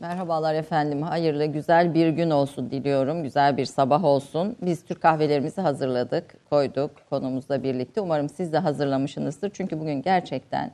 Merhabalar efendim. Hayırlı, güzel bir gün olsun diliyorum. Güzel bir sabah olsun. Biz Türk kahvelerimizi hazırladık, koyduk konumuzla birlikte. Umarım siz de hazırlamışsınızdır. Çünkü bugün gerçekten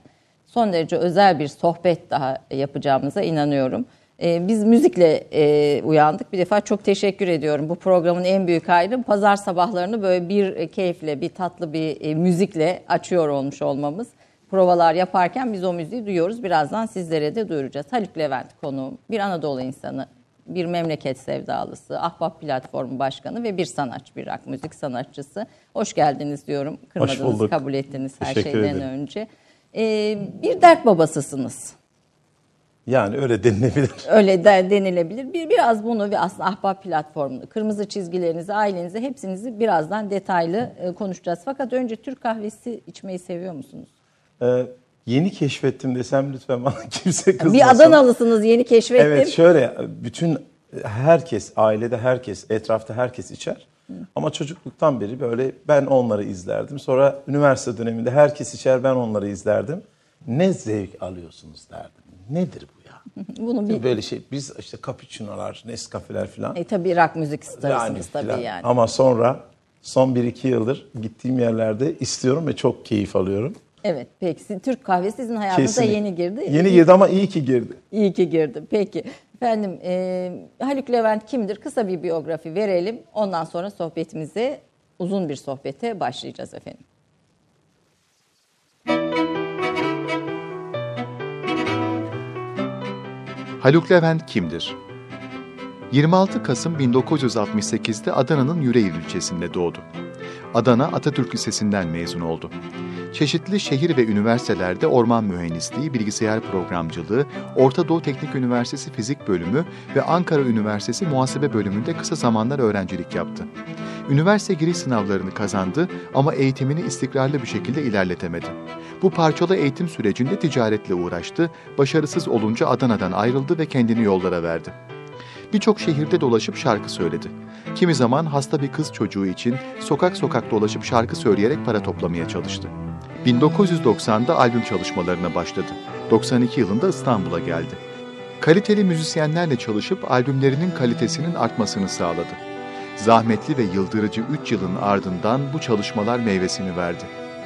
son derece özel bir sohbet daha yapacağımıza inanıyorum. Ee, biz müzikle e, uyandık. Bir defa çok teşekkür ediyorum. Bu programın en büyük hayrı pazar sabahlarını böyle bir keyifle, bir tatlı bir e, müzikle açıyor olmuş olmamız provalar yaparken biz o müziği duyuyoruz. Birazdan sizlere de duyuracağız. Haluk Levent konuğum, bir Anadolu insanı, bir memleket sevdalısı, Ahbap Platformu Başkanı ve bir sanatçı, bir rock müzik sanatçısı. Hoş geldiniz diyorum. Kırmadınız, kabul ettiniz her Teşekkür şeyden ederim. önce. Ee, bir dert babasısınız. Yani öyle denilebilir. Öyle de denilebilir. Bir biraz bunu ve aslında Ahbap platformunu, kırmızı çizgilerinizi, ailenizi hepsinizi birazdan detaylı e, konuşacağız. Fakat önce Türk kahvesi içmeyi seviyor musunuz? Ee, yeni keşfettim desem lütfen bana kimse kızmasın. Bir Adanalısınız yeni keşfettim. Evet şöyle bütün herkes ailede herkes etrafta herkes içer. Hı. Ama çocukluktan beri böyle ben onları izlerdim. Sonra üniversite döneminde herkes içer ben onları izlerdim. Ne zevk alıyorsunuz derdim. Nedir bu ya? Bunu bir... Böyle şey biz işte cappuccino'lar, Nescafe'ler falan. E tabii rock müzik starısınız yani, tabii yani. Ama sonra son 1-2 yıldır gittiğim yerlerde istiyorum ve çok keyif alıyorum. Evet peki. Türk kahvesi sizin hayatınıza Kesinlikle. yeni girdi. Yeni girdi ama iyi ki girdi. İyi ki girdi. Peki. Efendim e, Haluk Levent kimdir? Kısa bir biyografi verelim. Ondan sonra sohbetimize uzun bir sohbete başlayacağız efendim. Haluk Levent kimdir? 26 Kasım 1968'de Adana'nın Yüreğir ilçesinde doğdu. Adana Atatürk Lisesi'nden mezun oldu. Çeşitli şehir ve üniversitelerde orman mühendisliği, bilgisayar programcılığı, Orta Doğu Teknik Üniversitesi Fizik Bölümü ve Ankara Üniversitesi Muhasebe Bölümünde kısa zamanlar öğrencilik yaptı. Üniversite giriş sınavlarını kazandı ama eğitimini istikrarlı bir şekilde ilerletemedi. Bu parçalı eğitim sürecinde ticaretle uğraştı, başarısız olunca Adana'dan ayrıldı ve kendini yollara verdi. Birçok şehirde dolaşıp şarkı söyledi. Kimi zaman hasta bir kız çocuğu için sokak sokak dolaşıp şarkı söyleyerek para toplamaya çalıştı. 1990'da albüm çalışmalarına başladı. 92 yılında İstanbul'a geldi. Kaliteli müzisyenlerle çalışıp albümlerinin kalitesinin artmasını sağladı. Zahmetli ve yıldırıcı 3 yılın ardından bu çalışmalar meyvesini verdi.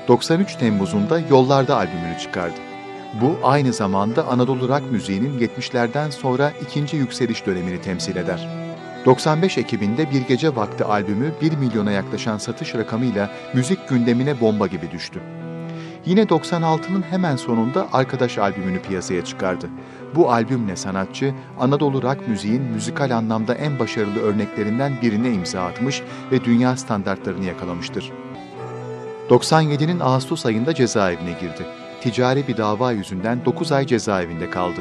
93 Temmuz'unda Yollarda albümünü çıkardı. Bu aynı zamanda Anadolu rock müziğinin 70'lerden sonra ikinci yükseliş dönemini temsil eder. 95 Ekim'inde Bir Gece Vakti albümü 1 milyona yaklaşan satış rakamıyla müzik gündemine bomba gibi düştü. Yine 96'nın hemen sonunda Arkadaş albümünü piyasaya çıkardı. Bu albümle sanatçı Anadolu rock müziğin müzikal anlamda en başarılı örneklerinden birine imza atmış ve dünya standartlarını yakalamıştır. 97'nin Ağustos ayında cezaevine girdi. Ticari bir dava yüzünden 9 ay cezaevinde kaldı.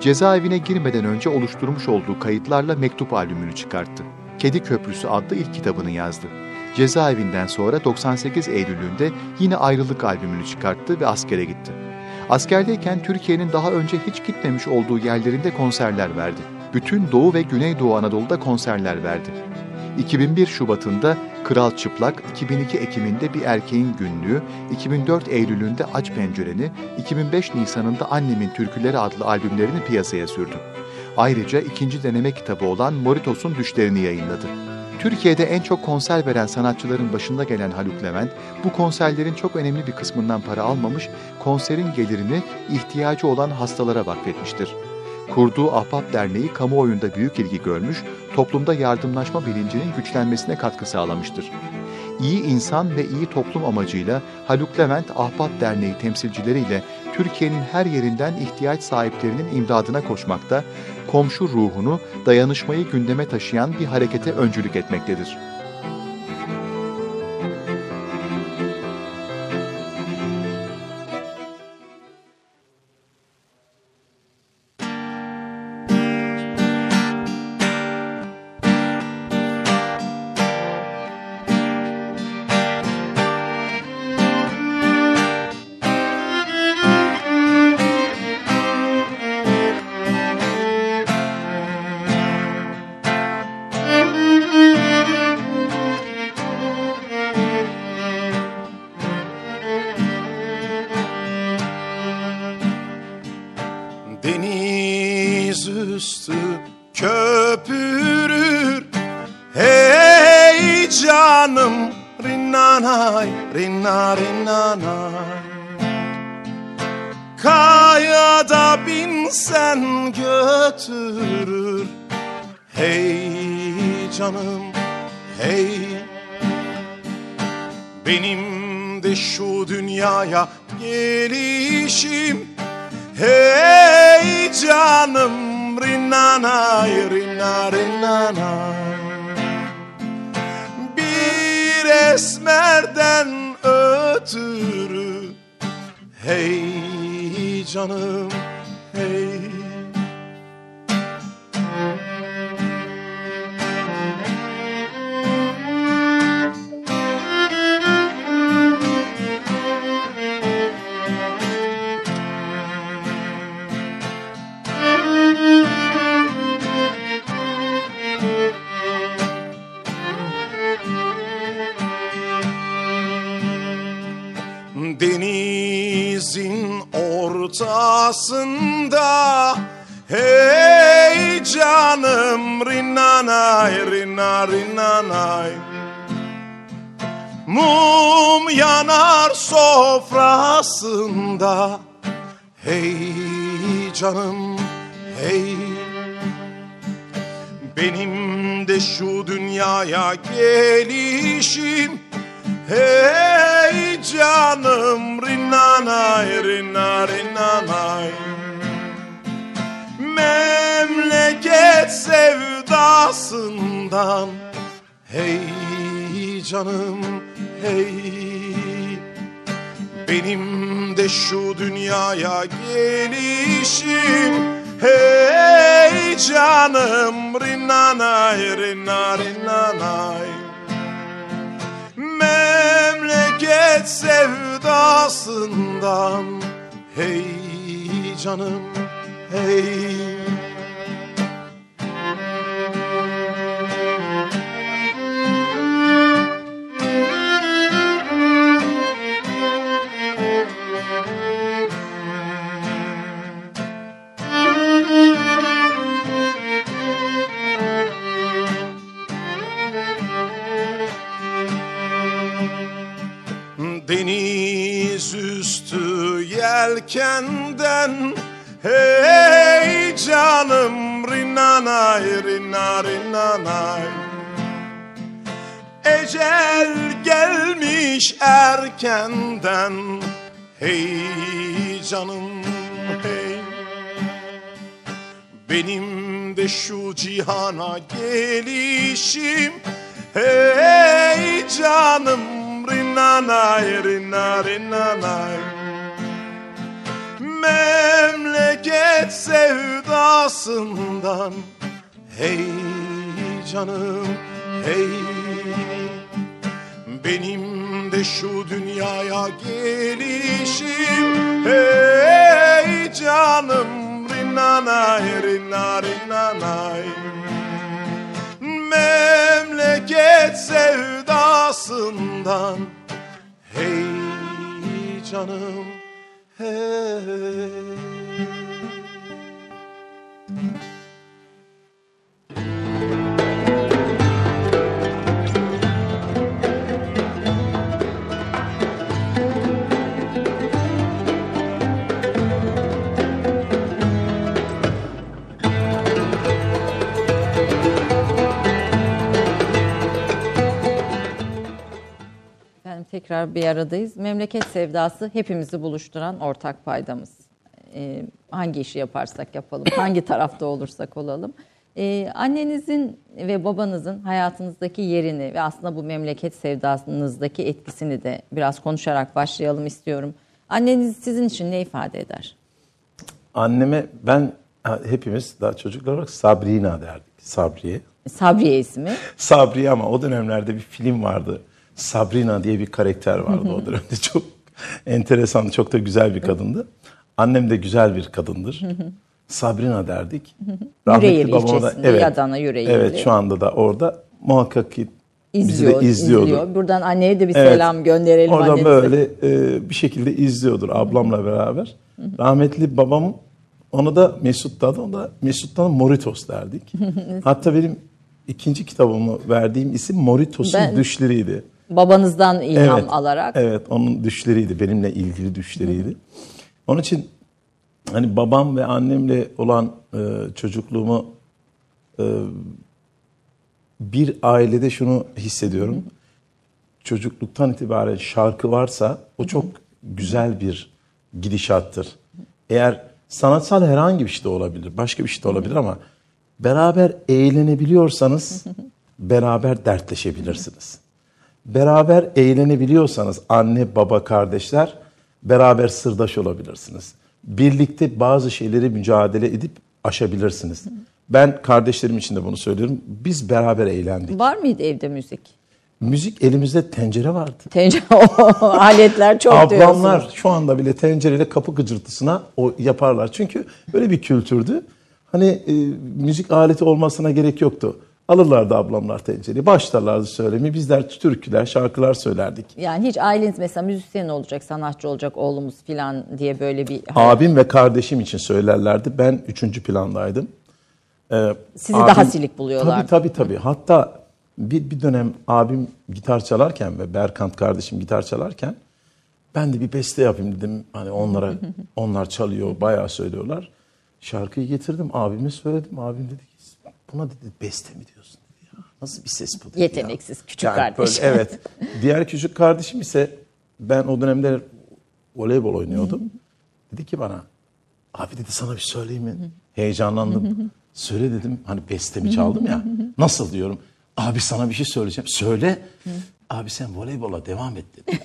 Cezaevine girmeden önce oluşturmuş olduğu kayıtlarla mektup albümünü çıkarttı. Kedi Köprüsü adlı ilk kitabını yazdı. Cezaevinden sonra 98 Eylül'ünde yine ayrılık albümünü çıkarttı ve askere gitti. Askerdeyken Türkiye'nin daha önce hiç gitmemiş olduğu yerlerinde konserler verdi. Bütün Doğu ve Güneydoğu Anadolu'da konserler verdi. 2001 Şubat'ında Kral Çıplak, 2002 Ekim'inde Bir Erkeğin Günlüğü, 2004 Eylül'ünde Aç Pencereni, 2005 Nisan'ında Annemin Türküleri adlı albümlerini piyasaya sürdü. Ayrıca ikinci deneme kitabı olan Moritos'un Düşlerini yayınladı. Türkiye'de en çok konser veren sanatçıların başında gelen Haluk Levent, bu konserlerin çok önemli bir kısmından para almamış, konserin gelirini ihtiyacı olan hastalara vakfetmiştir. Kurduğu Ahbap Derneği kamuoyunda büyük ilgi görmüş, toplumda yardımlaşma bilincinin güçlenmesine katkı sağlamıştır. İyi insan ve iyi toplum amacıyla Haluk Levent Ahbap Derneği temsilcileriyle Türkiye'nin her yerinden ihtiyaç sahiplerinin imdadına koşmakta, komşu ruhunu, dayanışmayı gündeme taşıyan bir harekete öncülük etmektedir. Benim de şu dünyaya gelişim. Hey canım rinnanay rinna rinnanay Bir esmerden ötürü. Hey canım hey ortasında Hey canım rinnanay rinna rinnanay Mum yanar sofrasında. Hey canım hey. Benim de şu dünyaya gelişim Hey canım rinnanay rinna rinnanay Memleket sevdasından. Hey canım hey. Benim de şu dünyaya gelişim. Hey canım rinnanay rinna rinnanay Memleket sevdasından. Hey canım hey Deniz üstü yelkenden Hey canım rinnanay rinna rinnanay Ecel gelmiş erkenden Hey canım hey. Benim de şu cihana gelişim Hey canım rinnanay rinna rinnanay Memleket sevdasından. Hey canım hey. Benim de şu dünyaya gelişim. Hey canım rinnanay rinna rinnanay Memleket sevdasından Hey canım hey Efendim tekrar bir aradayız. Memleket sevdası hepimizi buluşturan ortak paydamız. Ee, hangi işi yaparsak yapalım, hangi tarafta olursak olalım. Ee, annenizin ve babanızın hayatınızdaki yerini ve aslında bu memleket sevdasınızdaki etkisini de biraz konuşarak başlayalım istiyorum. Anneniz sizin için ne ifade eder? Anneme ben hepimiz daha çocuklar olarak Sabrina derdik. Sabriye. Sabriye ismi. Sabriye ama o dönemlerde bir film vardı. Sabrina diye bir karakter vardı o dönemde. Çok enteresan, çok da güzel bir kadındı. Annem de güzel bir kadındır. Sabrina derdik. Yüreğir babama da- ilçesinde, Adana Yüreğirli. Evet şu anda da orada muhakkak ki İzliyor, bizi de izliyordu. izliyor. Buradan anneye de bir Evet. selam gönderelim Oradan annenize. böyle e, bir şekilde izliyordur ablamla beraber. Rahmetli babam Ona da Mesut da ona da Mesut'tan Moritos derdik. Hatta benim ikinci kitabımı verdiğim isim Moritos'un Ben- düşleriydi. Babanızdan ilham Evet, alarak. Evet, onun düşleriydi. Benimle ilgili düşleriydi. Onun için hani babam ve annemle olan e, çocukluğumu e, bir ailede şunu hissediyorum. Çocukluktan itibaren şarkı varsa o çok güzel bir gidişattır. Eğer sanatsal herhangi bir şey de olabilir, başka bir şey de olabilir ama beraber eğlenebiliyorsanız beraber dertleşebilirsiniz. Beraber eğlenebiliyorsanız anne, baba, kardeşler beraber sırdaş olabilirsiniz. Birlikte bazı şeyleri mücadele edip aşabilirsiniz. Ben kardeşlerim için de bunu söylüyorum. Biz beraber eğlendik. Var mıydı evde müzik? Müzik elimizde tencere vardı. Tencere aletler çok Ablamlar diyorsunuz. şu anda bile tencereyle kapı gıcırtısına o yaparlar. Çünkü böyle bir kültürdü. Hani e, müzik aleti olmasına gerek yoktu. Alırlardı ablamlar tencereyi, başlarlardı söylemeye. Bizler türküler, şarkılar söylerdik. Yani hiç aileniz mesela müzisyen olacak, sanatçı olacak oğlumuz falan diye böyle bir Abim ve kardeşim için söylerlerdi. Ben üçüncü plandaydım. Ee, Sizi daha silik buluyorlardı. Tabii tabii tabii. Hatta bir, bir dönem abim gitar çalarken ve Berkant kardeşim gitar çalarken ben de bir beste yapayım dedim. Hani onlara onlar çalıyor, bayağı söylüyorlar. Şarkıyı getirdim, abime söyledim. Abim dedi buna dedi beste mi diyorsun dedi ya. Nasıl bir ses bu dedi Yeteneksiz ya. küçük kardeş. böyle, evet. Diğer küçük kardeşim ise ben o dönemde voleybol oynuyordum. Dedi ki bana abi dedi sana bir söyleyeyim mi? Heyecanlandım. Söyle dedim hani bestemi çaldım ya. Nasıl diyorum. Abi sana bir şey söyleyeceğim. Söyle. Abi sen voleybola devam et dedi.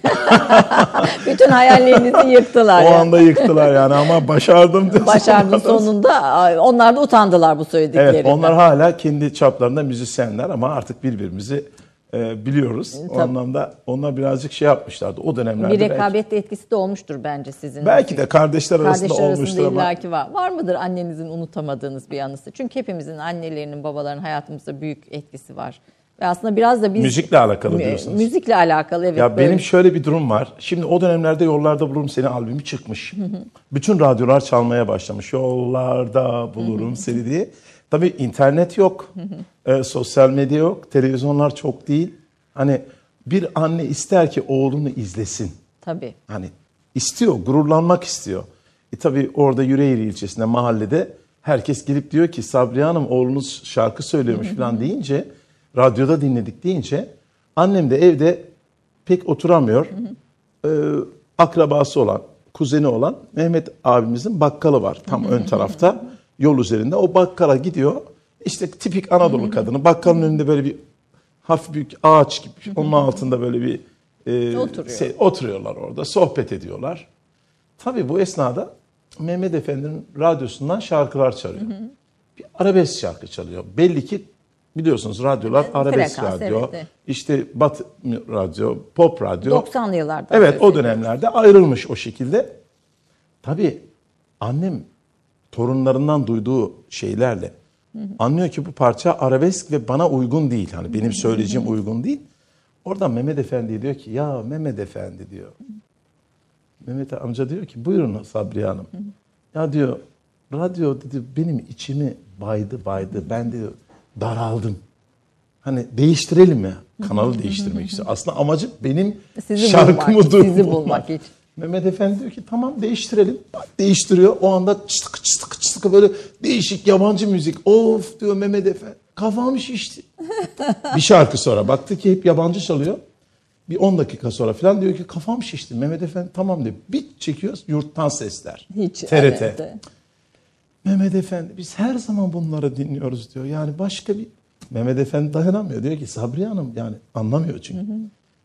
bütün hayallerinizi yıktılar. O yani. anda yıktılar yani ama başardım. diyorsun. Başardın sonunda. Onlar da utandılar bu söylediklerinden. Evet onlar hala kendi çaplarında müzisyenler ama artık birbirimizi e, biliyoruz. O Tabii. anlamda onlar birazcık şey yapmışlardı. O dönemlerde bir belki, rekabet etkisi de olmuştur bence sizin. belki de kardeşler arasında Kardeşler olmuştur arasında ama. illaki var. Var mıdır annenizin unutamadığınız bir anısı? Çünkü hepimizin annelerinin, babaların hayatımızda büyük etkisi var. Ve aslında biraz da biz... Müzikle alakalı diyorsunuz. Müzikle alakalı evet. Ya böyle- benim şöyle bir durum var. Şimdi o dönemlerde Yollarda Bulurum Seni albümü çıkmış. Bütün radyolar çalmaya başlamış. Yollarda bulurum seni diye. Tabii internet yok. e, sosyal medya yok. Televizyonlar çok değil. Hani bir anne ister ki oğlunu izlesin. Tabii. Hani istiyor, gururlanmak istiyor. E tabii orada Yüreğir ilçesinde, mahallede herkes gelip diyor ki Sabriye Hanım oğlunuz şarkı söylüyormuş falan deyince, radyoda dinledik deyince annem de evde pek oturamıyor. Ee, akrabası olan, kuzeni olan Mehmet abimizin bakkalı var tam ön tarafta yol üzerinde. O bakkala gidiyor. İşte tipik Anadolu kadını. Bakkalın önünde böyle bir hafif büyük ağaç gibi. Onun altında böyle bir e, Oturuyor. şey- oturuyorlar orada. Sohbet ediyorlar. Tabii bu esnada Mehmet Efendi'nin radyosundan şarkılar çalıyor. Bir arabesk şarkı çalıyor. Belli ki biliyorsunuz radyolar arabesk frekans, radyo. evet, evet. işte batı radyo, pop radyo. 90'lı yıllarda. Evet o dönemlerde ayrılmış o şekilde. Tabii annem torunlarından duyduğu şeylerle anlıyor ki bu parça arabesk ve bana uygun değil. Hani benim söyleyeceğim uygun değil. Oradan Mehmet Efendi diyor ki ya Mehmet Efendi diyor. Mehmet amca diyor ki buyurun Sabriye Hanım. Ya diyor radyo dedi benim içimi baydı baydı. Ben diyor daraldım. Hani değiştirelim mi? Kanalı değiştirmek istiyor. Aslında amacı benim Sizi şarkımı bulmak, duymak. sizi bulmak için. Mehmet Efendi diyor ki tamam değiştirelim. Bak, Değiştiriyor. O anda çıtık çıtık çıtık böyle değişik yabancı müzik. Of diyor Mehmet Efendi. Kafam şişti. bir şarkı sonra baktı ki hep yabancı çalıyor. Bir 10 dakika sonra falan diyor ki kafam şişti. Mehmet Efendi tamam diyor. Bir çekiyor yurttan sesler. Hiç. TRT. evet. Mehmet Efendi biz her zaman bunları dinliyoruz diyor. Yani başka bir Mehmet Efendi dayanamıyor. Diyor ki Sabriye Hanım yani anlamıyor çünkü.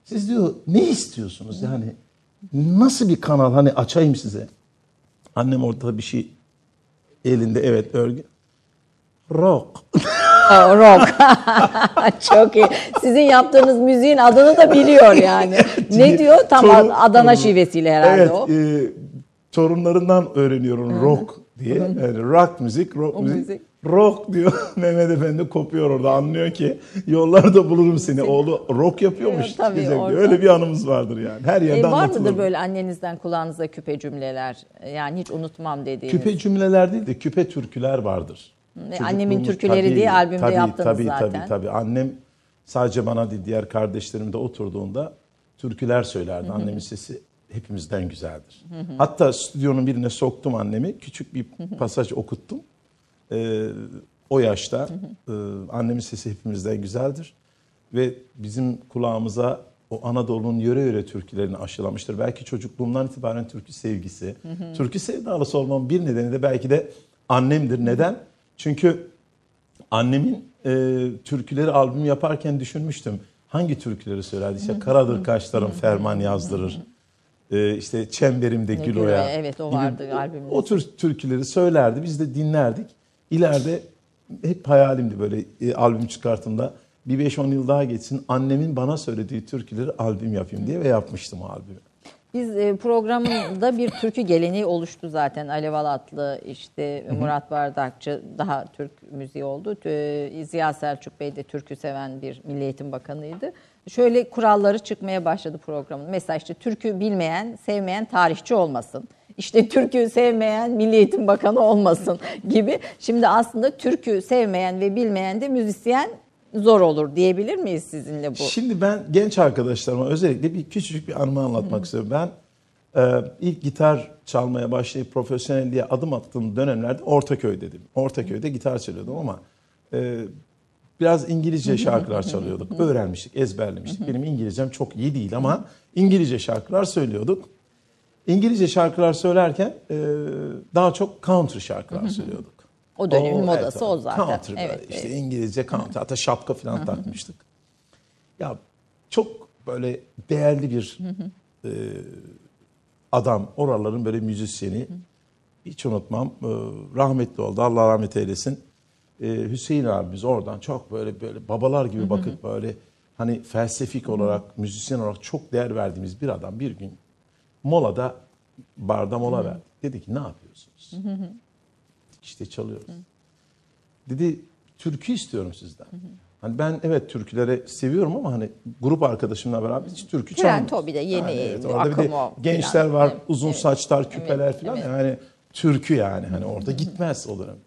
Siz diyor ne istiyorsunuz yani nasıl bir kanal hani açayım size. Annem orada bir şey elinde evet örgü. Rock. O, rock. Çok iyi. Sizin yaptığınız müziğin adını da biliyor yani. ne diyor? Tam Torun- Adana şivesiyle herhalde evet, o. e, torunlarından öğreniyorum rock diye. Yani rock müzik, rock müzik. müzik. rock diyor. Mehmet Efendi kopuyor orada anlıyor ki yollarda bulurum seni. Oğlu rock yapıyormuş. Evet, tabii, orada. Öyle bir anımız vardır yani. Her yerde E, var anlatılır. mıdır böyle annenizden kulağınıza küpe cümleler? Yani hiç unutmam dediğiniz. Küpe cümleler değil de küpe türküler vardır. E, annemin türküleri diye albümde tabii, yaptınız tabii, zaten. Tabii tabii Annem sadece bana değil diğer kardeşlerim de oturduğunda türküler söylerdi. Annemin sesi hepimizden güzeldir. Hatta stüdyonun birine soktum annemi. Küçük bir pasaj okuttum. Ee, o yaşta e, annemin sesi hepimizden güzeldir. Ve bizim kulağımıza o Anadolu'nun yöre yöre türkülerini aşılamıştır. Belki çocukluğumdan itibaren türkü sevgisi, türkü sevdalısı olmamın bir nedeni de belki de annemdir. Neden? Çünkü annemin e, türküleri albüm yaparken düşünmüştüm. Hangi türküleri söylerdi? İşte Karadır kaşlarım ferman yazdırır. E, işte Çemberimde Ne Gül Gül Oya. Oya, evet, o gibi vardı albümde. O tür türküleri söylerdi. Biz de dinlerdik. İleride hep hayalimdi böyle e, albüm çıkartımda. Bir 5-10 yıl daha geçsin annemin bana söylediği türküleri albüm yapayım diye ve yapmıştım o albümü. Biz e, programında bir türkü geleneği oluştu zaten. Alev Alatlı, işte Murat Bardakçı daha Türk müziği oldu. Ziya Selçuk Bey de türkü seven bir Milli Eğitim Bakanıydı. Şöyle kuralları çıkmaya başladı programın. Mesela işte türkü bilmeyen, sevmeyen tarihçi olmasın. İşte türkü sevmeyen Milli Eğitim Bakanı olmasın gibi. Şimdi aslında türkü sevmeyen ve bilmeyen de müzisyen zor olur diyebilir miyiz sizinle bu? Şimdi ben genç arkadaşlarıma özellikle bir küçücük bir anımı anlatmak istiyorum. Ben e, ilk gitar çalmaya başlayıp profesyonelliğe adım attığım dönemlerde Ortaköy'dedim. Ortaköy'de gitar çalıyordum ama e, biraz İngilizce şarkılar çalıyorduk. Öğrenmiştik, ezberlemiştik. Benim İngilizcem çok iyi değil ama İngilizce şarkılar söylüyorduk. İngilizce şarkılar söylerken e, daha çok country şarkılar söylüyorduk. O dönemin O, modası evet, o zaten. Country böyle Evet, işte evet. İngilizce country hatta şapka falan takmıştık. Ya çok böyle değerli bir e, adam oraların böyle müzisyeni hiç unutmam e, rahmetli oldu Allah rahmet eylesin. E, Hüseyin abimiz oradan çok böyle böyle babalar gibi bakıp böyle hani felsefik olarak müzisyen olarak çok değer verdiğimiz bir adam bir gün molada barda mola verdi. Dedi ki ne yapıyorsunuz? İşte çalıyoruz. Dedi türkü istiyorum sizden. Hani ben evet türküleri seviyorum ama hani grup arkadaşımla beraber hiç türkü Trend çalmıyorum. o bir de yeni evet, akım orada bir de o gençler filan. var, Evet, uzun evet. saçlar, küpeler Evet, falan evet. yani türkü yani hani orada gitmez o dönemde.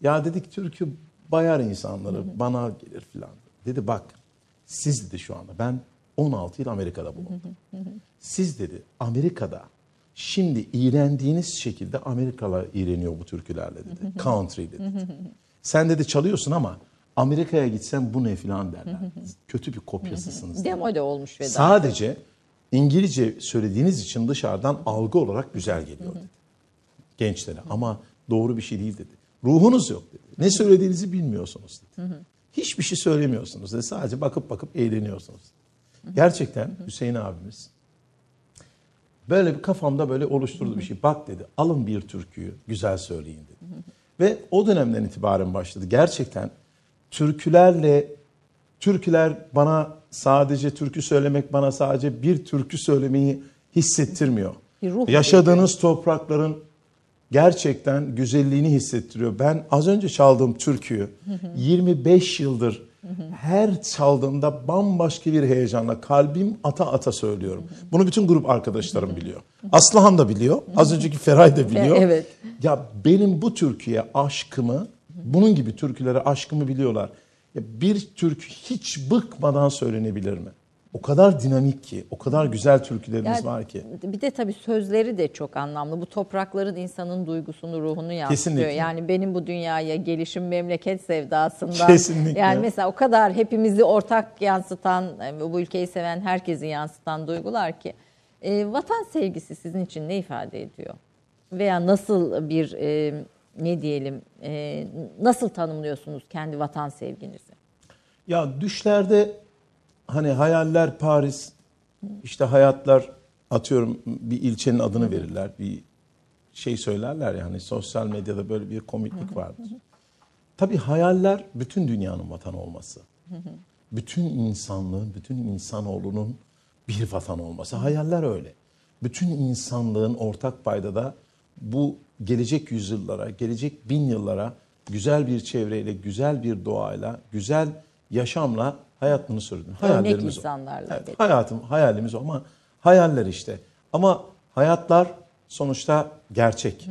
Ya dedik türkü bayar insanları bana gelir filan. Dedi bak siz dedi şu anda ben 16 yıl Amerika'da bulundum. Siz dedi Amerika'da şimdi iğrendiğiniz şekilde Amerikalılar iğreniyor bu türkülerle dedi. Country dedi. Sen dedi çalıyorsun ama Amerika'ya gitsen bu ne filan derler. Kötü bir kopyasısınız. Demo de olmuş ve daha. Sadece İngilizce söylediğiniz için dışarıdan algı olarak güzel geliyor dedi. Gençlere ama doğru bir şey değil dedi. Ruhunuz yok dedi. Ne söylediğinizi bilmiyorsunuz dedi. Hiçbir şey söylemiyorsunuz dedi. Sadece bakıp bakıp eğleniyorsunuz. Gerçekten Hüseyin abimiz böyle bir kafamda böyle oluşturdu bir şey. Bak dedi alın bir türküyü güzel söyleyin dedi. Ve o dönemden itibaren başladı. Gerçekten türkülerle türküler bana sadece türkü söylemek bana sadece bir türkü söylemeyi hissettirmiyor. Yaşadığınız toprakların gerçekten güzelliğini hissettiriyor. Ben az önce çaldığım türküyü 25 yıldır her çaldığımda bambaşka bir heyecanla kalbim ata ata söylüyorum. Bunu bütün grup arkadaşlarım biliyor. Aslıhan da biliyor. Az önceki Feray da biliyor. Evet. Ya benim bu türküye aşkımı, bunun gibi türkülere aşkımı biliyorlar. Ya bir türkü hiç bıkmadan söylenebilir mi? O kadar dinamik ki, o kadar güzel türkülerimiz Yani var ki. Bir de tabii sözleri de çok anlamlı. Bu toprakların insanın duygusunu, ruhunu yansıtıyor. Kesinlikle. Yani benim bu dünyaya gelişim memleket sevdasından. Kesinlikle. Yani mesela o kadar hepimizi ortak yansıtan, bu ülkeyi seven herkesi yansıtan duygular ki. E, vatan sevgisi sizin için ne ifade ediyor? Veya nasıl bir e, ne diyelim, e, nasıl tanımlıyorsunuz kendi vatan sevginizi? Ya düşlerde hani hayaller Paris, işte hayatlar atıyorum bir ilçenin adını verirler. Bir şey söylerler yani sosyal medyada böyle bir komiklik vardır. Tabii hayaller bütün dünyanın vatanı olması. Bütün insanlığın, bütün insanoğlunun bir vatan olması. Hayaller öyle. Bütün insanlığın ortak paydada bu gelecek yüzyıllara, gelecek bin yıllara güzel bir çevreyle, güzel bir doğayla, güzel yaşamla hayatını sürdüm. Örnek insanlarla. Evet, hayatım, hayalimiz ama hayaller işte. Ama hayatlar sonuçta gerçek.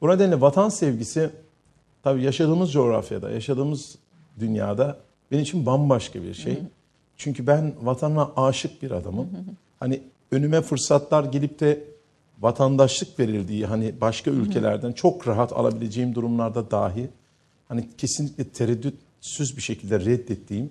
Bu nedenle vatan sevgisi tabii yaşadığımız coğrafyada, yaşadığımız dünyada benim için bambaşka bir şey. Çünkü ben vatanına aşık bir adamım. Hani önüme fırsatlar gelip de vatandaşlık verildiği hani başka ülkelerden çok rahat alabileceğim durumlarda dahi hani kesinlikle tereddütsüz bir şekilde reddettiğim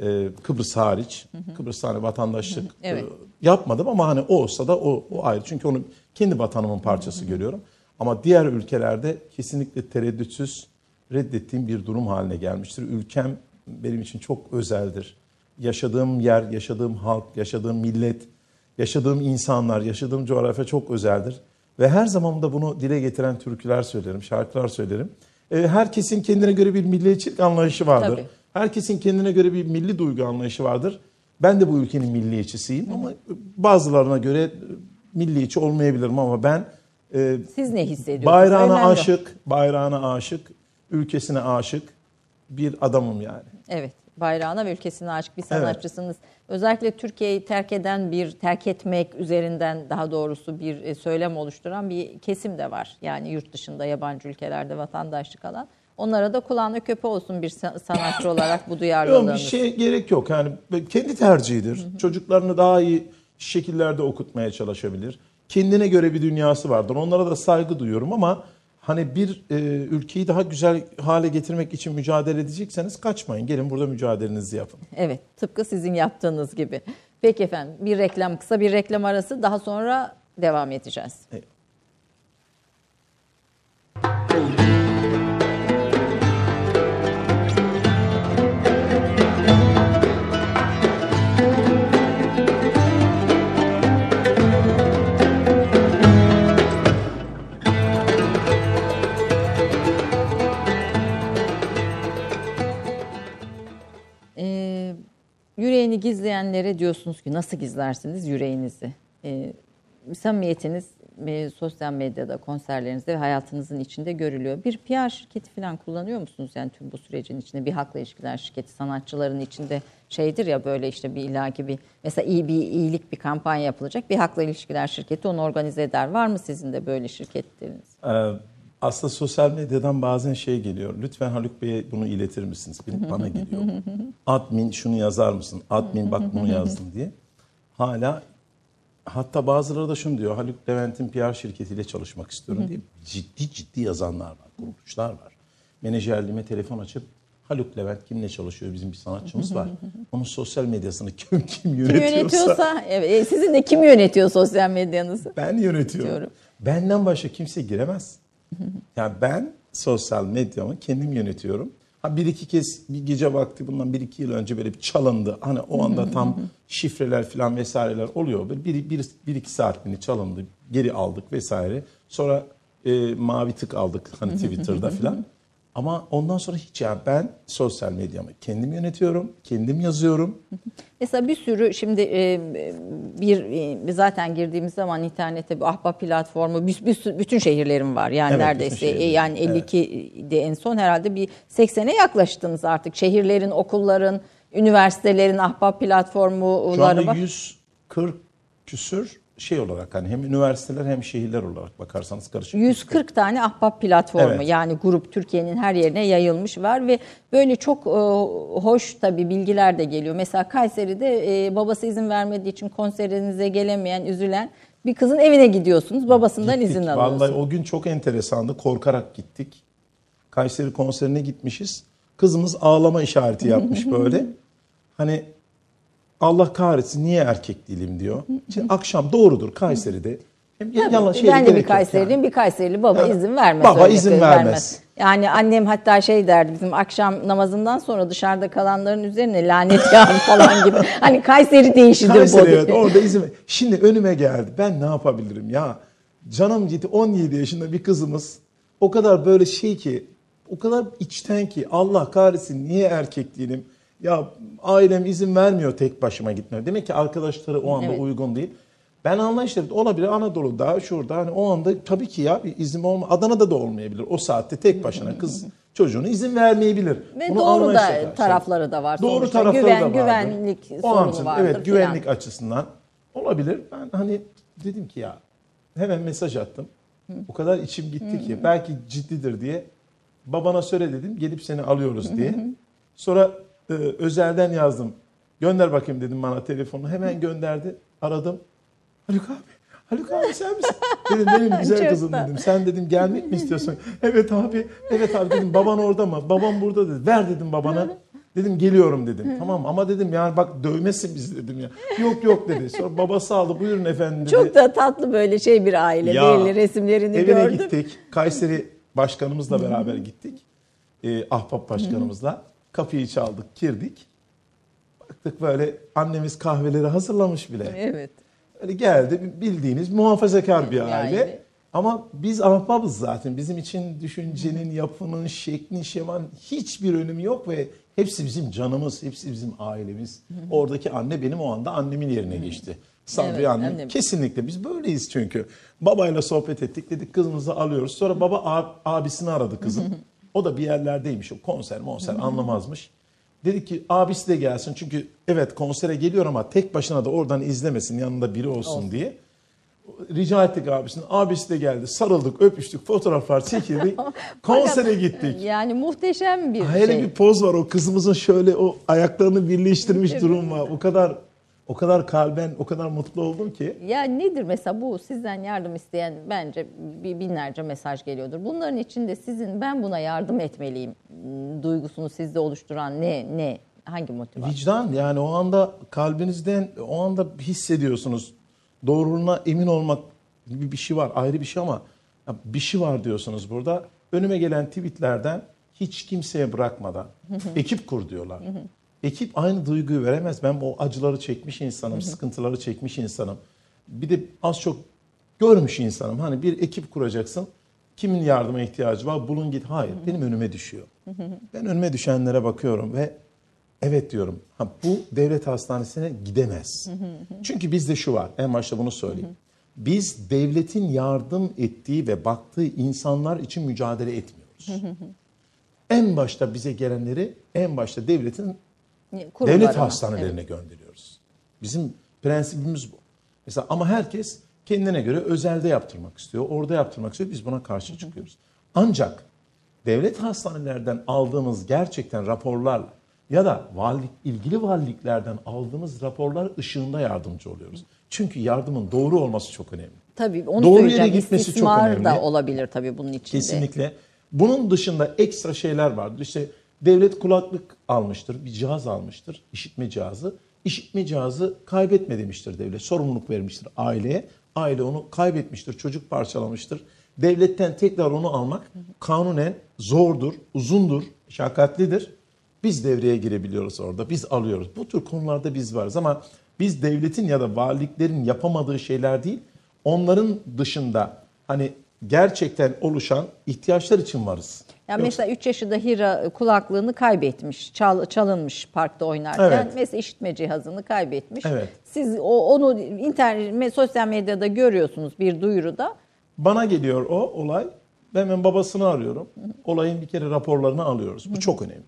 e, Kıbrıs hariç Kıbrıs hani vatandaşlık Evet. e, yapmadım ama hani o olsa da o, o ayrı. Çünkü onu kendi vatanımın parçası görüyorum. Ama diğer ülkelerde kesinlikle tereddütsüz reddettiğim bir durum haline gelmiştir. Ülkem benim için çok özeldir. Yaşadığım yer, yaşadığım halk, yaşadığım millet, yaşadığım insanlar, yaşadığım coğrafya çok özeldir. Ve her zaman da bunu dile getiren türküler söylerim, şarkılar söylerim. E, herkesin kendine göre bir milliyetçilik anlayışı vardır. Tabii. Herkesin kendine göre bir milli duygu anlayışı vardır. Ben de bu ülkenin milliyetçisiyim ama bazılarına göre milliyetçi olmayabilirim ama ben e, Siz ne hissediyorsunuz? bayrağına Önemli aşık, bayrağına aşık, ülkesine aşık bir adamım yani. Evet. Bayrağına ve ülkesine aşık bir sanatçısınız. Özellikle Türkiye'yi terk eden bir, terk etmek üzerinden daha doğrusu bir e, söylem oluşturan bir kesim de var. Yani yurt dışında, yabancı ülkelerde vatandaşlık alan. Onlara da kulağına köpe olsun bir sa- sanatçı olarak bu Yok duyarlılığınız. bir şey gerek yok. Yani kendi tercihidir. Çocuklarını daha iyi şekillerde okutmaya çalışabilir. Kendine göre bir dünyası vardır. Onlara da saygı duyuyorum ama hani bir e, ülkeyi daha güzel hale getirmek için mücadele edecekseniz kaçmayın. Gelin burada mücadelenizi yapın. Evet, tıpkı sizin yaptığınız gibi. Peki efendim, bir reklam, kısa bir reklam arası daha sonra devam edeceğiz. Ee, yüreğini gizleyenlere diyorsunuz ki nasıl gizlersiniz yüreğinizi? Ee, samimiyetiniz e, sosyal medyada, konserlerinizde ve hayatınızın içinde görülüyor. Bir PR şirketi falan kullanıyor musunuz yani tüm bu sürecin içinde? Bir halkla ilişkiler şirketi sanatçıların içinde şeydir ya böyle işte bir ilaki bir mesela iyi bir iyilik bir kampanya yapılacak. Bir halkla ilişkiler şirketi onu organize eder. Var mı sizin de böyle şirketleriniz? Ee, aslında sosyal medyadan bazen şey geliyor. Lütfen Haluk Bey'e bunu iletir misiniz? Bir Bana geliyor. Admin şunu yazar mısın? Admin bak bunu yazdım diye. Hala hatta bazıları da şunu diyor. Haluk Levent'in PR şirketiyle çalışmak istiyorum diye ciddi ciddi yazanlar var. Kuruluşlar var. Menajerliğime telefon açıp Haluk Levent kimle çalışıyor? Bizim bir sanatçımız var. Onun sosyal medyasını kim kim Kim yönetiyorsa, yönetiyorsa, evet, e, sizin de kim yönetiyor sosyal medyanızı? ben yönetiyorum. Diyorum. Benden başka kimse giremez. Yani ben sosyal medyamı kendim yönetiyorum. Ha bir iki kez bir gece vakti bundan bir iki yıl önce böyle bir çalındı. Hani o anda tam şifreler falan vesaireler oluyor. Böyle bir, bir, bir iki saatliğini çalındı. Geri aldık vesaire. Sonra e, mavi tık aldık hani Twitter'da falan. Ama ondan sonra hiç yani ben sosyal medyamı kendim yönetiyorum. Kendim yazıyorum. Mesela bir sürü şimdi e, bir e, zaten girdiğimiz zaman internete bu ahbap platformu bir, bir bütün şehirlerim var. Yani Evet, neredeyse e, yani 52 de en son herhalde bir 80'e yaklaştınız artık. Şehirlerin, okulların, üniversitelerin ahbap platformuları Şu anda var. 140 küsür şey olarak hani hem üniversiteler hem şehirler olarak bakarsanız karışık. 140 tane ahbap platformu Evet. yani grup Türkiye'nin her yerine yayılmış var ve böyle çok e, hoş tabii bilgiler de geliyor. Mesela Kayseri'de e, babası izin vermediği için konserinize gelemeyen, üzülen bir kızın evine gidiyorsunuz. Babasından Gittik. izin alıyorsunuz. Vallahi o gün çok enteresandı. Korkarak gittik. Kayseri konserine gitmişiz. Kızımız ağlama işareti yapmış böyle. Hani Allah kahretsin niye erkek değilim diyor. Şimdi akşam doğrudur Kayseri'de. Yalan şey ben de bir Kayseriliyim. yani. Bir Kayserili baba Yani izin vermez. baba izin şey, vermez. Yani annem hatta şey derdi bizim akşam namazından sonra dışarıda kalanların üzerine lanet yağar falan gibi. Hani Kayseri değişidir Kayseri bu. evet orada izin Şimdi önüme geldi. Ben ne yapabilirim ya? Canım ciddi 17 yaşında bir kızımız o kadar böyle şey ki o kadar içten ki Allah kahretsin niye erkek değilim? Ya ailem izin vermiyor tek başıma gitmeye. Demek ki arkadaşları o anda Evet. uygun değil. Ben anlayışlı olabilir Anadolu'da şurada hani o anda tabii ki ya bir izin olma Adana'da da olmayabilir. O saatte tek başına kız çocuğuna izin vermeyebilir. Ve Bunu doğru da tarafları da var. Doğru sonuçta. tarafları Güven, da vardır. Güvenlik O sorunu vardır. Evet güvenlik filan. açısından olabilir. Ben hani dedim ki ya hemen mesaj attım. O kadar içim gitti ki belki ciddidir diye babana söyle dedim gelip seni alıyoruz diye. Sonra e, özelden yazdım. Gönder bakayım dedim bana telefonu. Hemen gönderdi. Aradım. Haluk abi. Haluk abi sen misin? Dedim benim güzel kızım dedim. Sen dedim gelmek mi istiyorsun? Evet abi. Evet abi dedim. Baban orada mı? Babam burada dedi. Ver dedim babana. Dedim geliyorum dedim. Tamam ama dedim yani bak dövmesin bizi dedim ya. Yok yok dedi. Sonra babası aldı buyurun efendim dedi. Çok da tatlı böyle şey bir aile Ya, belli resimlerini Evine gördüm. gittik. Kayseri başkanımızla beraber gittik. Ee, Ahbap başkanımızla. Kapıyı çaldık, girdik. Baktık böyle annemiz kahveleri hazırlamış bile. Evet. Öyle geldi bildiğiniz muhafazakar bir Yani. aile. Ama biz ahbabız zaten. Bizim için düşüncenin, yapının, şeklin, şeman hiçbir önemi yok ve hepsi bizim canımız, hepsi bizim ailemiz. Oradaki anne benim o anda annemin yerine geçti. Sabri Evet, annem. annem. Kesinlikle biz böyleyiz çünkü. Babayla sohbet ettik dedik kızımızı alıyoruz. Sonra baba ab- abisini aradı kızım. O da bir yerlerdeymiş o konser monser anlamazmış. Dedi ki abisi de gelsin çünkü evet konsere geliyor ama tek başına da oradan izlemesin yanında biri olsun, diye. Rica ettik abisini. Abisi de geldi. Sarıldık, öpüştük, fotoğraflar çekildik. konsere gittik. Yani muhteşem bir Hele şey. bir poz var o kızımızın şöyle o ayaklarını birleştirmiş durum var. O kadar o kadar kalben o kadar mutlu oldum ki. Ya nedir mesela bu sizden yardım isteyen bence binlerce mesaj geliyordur. Bunların içinde sizin ben buna yardım etmeliyim duygusunu sizde oluşturan ne ne hangi motivasyon? Vicdan yani o anda kalbinizden o anda hissediyorsunuz. Doğruluğuna emin olmak gibi bir şey var ayrı bir şey ama bir şey var diyorsunuz burada. Önüme gelen tweetlerden hiç kimseye bırakmadan ekip kur diyorlar. Ekip aynı duyguyu veremez. Ben o acıları çekmiş insanım, sıkıntıları çekmiş insanım. Bir de az çok görmüş insanım. Hani bir ekip kuracaksın. Kimin yardıma ihtiyacı var? Bulun git. Hayır, benim önüme düşüyor. Ben önüme düşenlere bakıyorum ve evet diyorum. Ha, bu devlet hastanesine gidemez. Çünkü bizde şu var. En başta bunu söyleyeyim. Biz devletin yardım ettiği ve baktığı insanlar için mücadele etmiyoruz. En başta bize gelenleri en başta devletin Devlet hastanelerine gönderiyoruz. Bizim prensibimiz bu. Mesela ama herkes kendine göre özelde yaptırmak istiyor, orada yaptırmak istiyor. Biz buna karşı çıkıyoruz. Ancak devlet hastanelerden aldığımız gerçekten raporlarla ya da valilik, ilgili valiliklerden aldığımız raporlar ışığında yardımcı oluyoruz. Çünkü yardımın doğru olması çok önemli. Tabii onu Doğru yere gitmesi çok önemli. da olabilir tabii bunun içinde. Kesinlikle. Bunun dışında ekstra şeyler vardır. İşte devlet kulaklık almıştır, bir cihaz almıştır, işitme cihazı. İşitme cihazı kaybetme demiştir devlet. Sorumluluk vermiştir aileye. Aile onu kaybetmiştir, çocuk parçalamıştır. Devletten tekrar onu almak kanunen zordur, uzundur, şakatlidir. Biz devreye girebiliyoruz orada, biz alıyoruz. Bu tür konularda biz varız ama biz devletin ya da valiliklerin yapamadığı şeyler değil, onların dışında hani gerçekten oluşan ihtiyaçlar için varız. Ya Yoksa- mesela 3 yaşında Hira kulaklığını kaybetmiş, çal, çalınmış parkta oynarken. Evet. Mesela işitme cihazını kaybetmiş. Evet. Siz o, onu internet, sosyal medyada görüyorsunuz bir duyuruda. Bana geliyor o olay. Ben hemen babasını arıyorum. Olayın bir kere raporlarını alıyoruz. Bu çok önemli.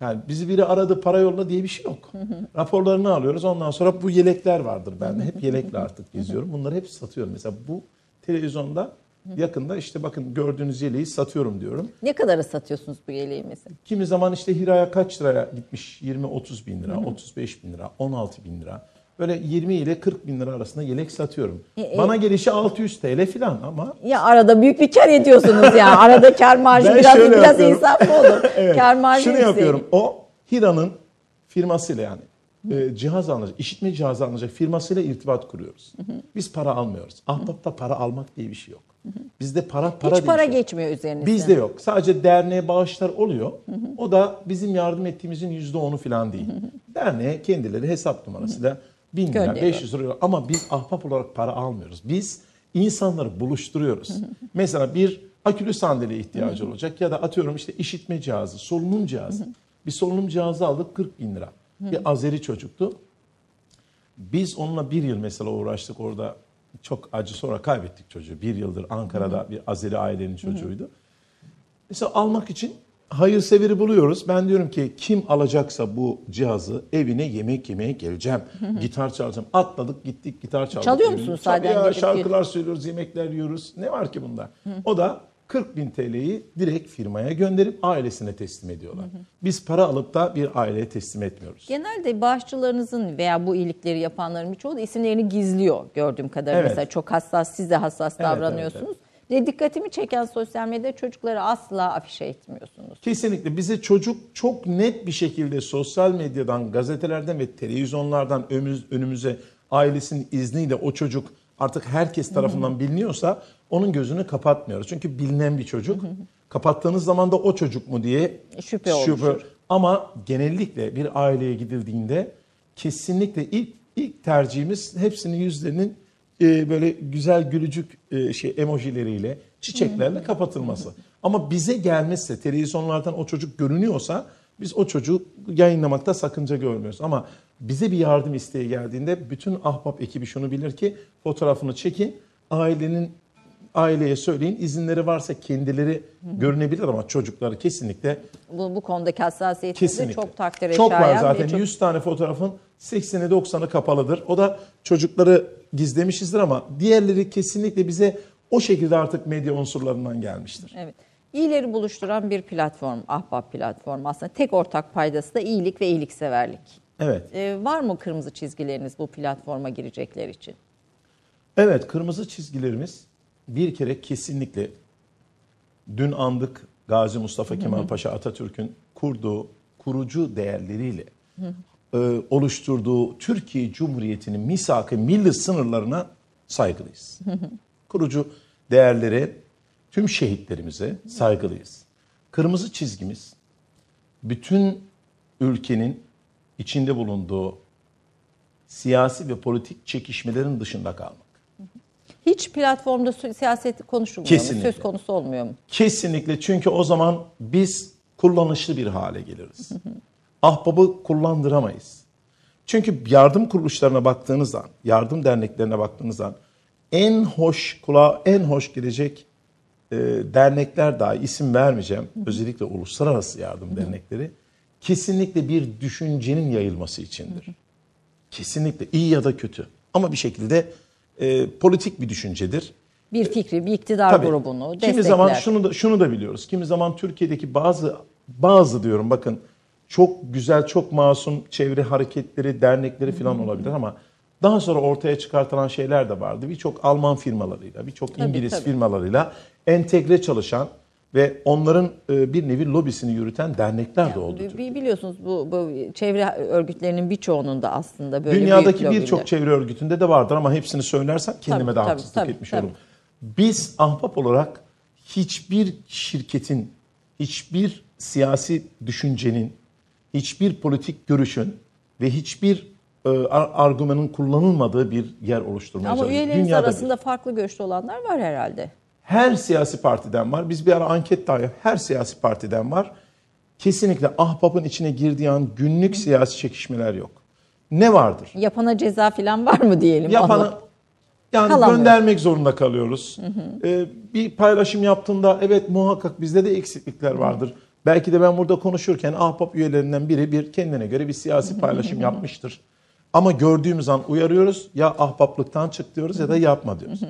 Yani bizi biri aradı para yolla diye bir şey yok. Raporlarını alıyoruz. Ondan sonra bu yelekler vardır bende. Hep yelekle artık geziyorum. Bunları hep satıyorum. Mesela bu televizyonda yakında işte bakın gördüğünüz yeleği satıyorum diyorum. Ne kadara satıyorsunuz bu yeleği mesela? Kimi zaman işte Hira'ya kaç liraya gitmiş? 20-30 bin lira, 35 bin lira, 16 bin lira. Böyle 20 ile 40 bin lira arasında yelek satıyorum. E, e- Bana gelişi 600 TL falan ama Ya arada büyük bir kar ediyorsunuz ya. Arada kar marjı biraz biraz yapıyorum. insaf mı olur? evet, Kar marjı şunu yüksek. yapıyorum. O Hira'nın firmasıyla yani e, cihaz alınacak, işitme cihazı alınacak firmasıyla irtibat kuruyoruz. Biz para almıyoruz. Ahbapta para almak diye bir şey yok. Bizde para para Hiç para şey geçmiyor üzerinizden. Bizde yok. Sadece derneğe bağışlar oluyor. O da bizim yardım ettiğimizin yüzde onu falan değil. Derneğe kendileri hesap numarasıyla 1000 lira, Gönderiyor. 500 lira ama biz ahbap olarak para almıyoruz. Biz insanları buluşturuyoruz. Mesela bir akülü sandalye ihtiyacı olacak ya da atıyorum işte işitme cihazı, solunum cihazı. Bir solunum cihazı aldık 40 bin lira. Bir Azeri çocuktu. Biz onunla bir yıl mesela uğraştık orada. Çok acı sonra kaybettik çocuğu. Bir yıldır Ankara'da bir Azeri ailenin çocuğuydu. Mesela almak için hayırseveri buluyoruz. Ben diyorum ki kim alacaksa bu cihazı evine yemek yemeye geleceğim. gitar çalacağım. Atladık gittik gitar çaldık. Çalıyor musunuz Tabii sahiden ya, gelip şarkılar söylüyoruz, yemekler yiyoruz. Ne var ki bunda? O da 40 bin TL'yi direkt firmaya gönderip ailesine teslim ediyorlar. Biz para alıp da bir aileye teslim etmiyoruz. Genelde bağışçılarınızın veya bu iyilikleri yapanların birçoğu da isimlerini gizliyor gördüğüm kadarıyla. Evet. Mesela çok hassas, siz de hassas Evet, davranıyorsunuz. Ve dikkatimi çeken sosyal medyada çocukları asla afişe etmiyorsunuz. Kesinlikle bize çocuk çok net bir şekilde sosyal medyadan, gazetelerden ve televizyonlardan önümüz- önümüze ailesinin izniyle o çocuk artık herkes tarafından biliniyorsa onun gözünü kapatmıyoruz. Çünkü bilinen bir çocuk. Kapattığınız zaman da o çocuk mu diye Şüphe oluşur. Ama genellikle bir aileye gidildiğinde kesinlikle ilk ilk tercihimiz hepsinin yüzlerinin e, böyle güzel gülücük e, şey emojileriyle, çiçeklerle kapatılması. Ama bize gelmezse, televizyonlardan o çocuk görünüyorsa biz o çocuğu yayınlamakta sakınca görmüyoruz. Ama bize bir yardım isteği geldiğinde bütün ahbap ekibi şunu bilir ki fotoğrafını çekin, ailenin aileye söyleyin izinleri varsa kendileri görünebilir ama çocukları kesinlikle Bu, bu konudaki hassasiyetinizi çok takdire Çok var zaten. çok- 100 tane fotoğrafın 80'i 90'ı kapalıdır. O da çocukları gizlemişizdir ama diğerleri kesinlikle bize o şekilde artık medya unsurlarından gelmiştir. Evet. İyileri buluşturan bir platform, Ahbap platformu aslında tek ortak paydası da iyilik ve iyilikseverlik. Evet. Ee, var mı kırmızı çizgileriniz bu platforma girecekler için? Evet, kırmızı çizgilerimiz bir kere kesinlikle dün andık Gazi Mustafa Kemal Paşa Atatürk'ün kurduğu kurucu değerleriyle e, oluşturduğu Türkiye Cumhuriyeti'nin misak-ı milli sınırlarına saygılıyız. kurucu değerlere, tüm şehitlerimize saygılıyız. Kırmızı çizgimiz bütün ülkenin içinde bulunduğu siyasi ve politik çekişmelerin dışında kalmak. Hiç platformda si- siyaset konuşulmuyor Kesinlikle. mu? Söz konusu olmuyor mu? Kesinlikle çünkü o zaman biz kullanışlı bir hale geliriz. Ahbabı kullandıramayız. Çünkü yardım kuruluşlarına baktığınız zaman, yardım derneklerine baktığınız zaman en hoş, kulağa en hoş gelecek e, dernekler dahi isim vermeyeceğim. Özellikle uluslararası yardım dernekleri kesinlikle bir düşüncenin yayılması içindir. Kesinlikle iyi ya da kötü ama bir şekilde e, politik bir düşüncedir. Bir fikri, bir iktidar Tabii. grubunu destekler. Kimi zaman şunu da şunu da biliyoruz. Kimi zaman Türkiye'deki bazı bazı diyorum bakın çok güzel, çok masum çevre hareketleri, dernekleri falan olabilir ama daha sonra ortaya çıkartılan şeyler de vardı. Birçok Alman firmalarıyla, birçok İngiliz tabii. firmalarıyla entegre çalışan ve onların e, bir nevi lobisini yürüten dernekler de oldu. Bi- Biliyorsunuz bu, bu çevre örgütlerinin birçoğunun da aslında böyle Dünyadaki birçok çevre örgütünde de vardır ama hepsini söylersem kendime Tabii, de haksızlık tabii, etmiş tabii. olurum. Biz ahbap olarak hiçbir şirketin, hiçbir siyasi düşüncenin, hiçbir politik görüşün ve hiçbir e, ar- argümanın kullanılmadığı bir yer oluşturmaya Ama üyeleriniz Dünyada bir. arasında farklı görüşlü olanlar var herhalde. Her siyasi partiden var. Biz bir ara anket daha yap- Her siyasi partiden var. Kesinlikle ahbapın içine girdiği an günlük siyasi çekişmeler yok. Ne vardır? Yapana ceza falan var mı diyelim? Yapanı Ama- yani Kalamıyor. göndermek zorunda kalıyoruz. Ee, bir paylaşım yaptığında evet muhakkak bizde de eksiklikler vardır. Belki de ben burada konuşurken ahbap üyelerinden biri bir kendine göre bir siyasi paylaşım yapmıştır. Ama gördüğümüz an uyarıyoruz ya ahbaplıktan çık diyoruz ya da yapma diyoruz.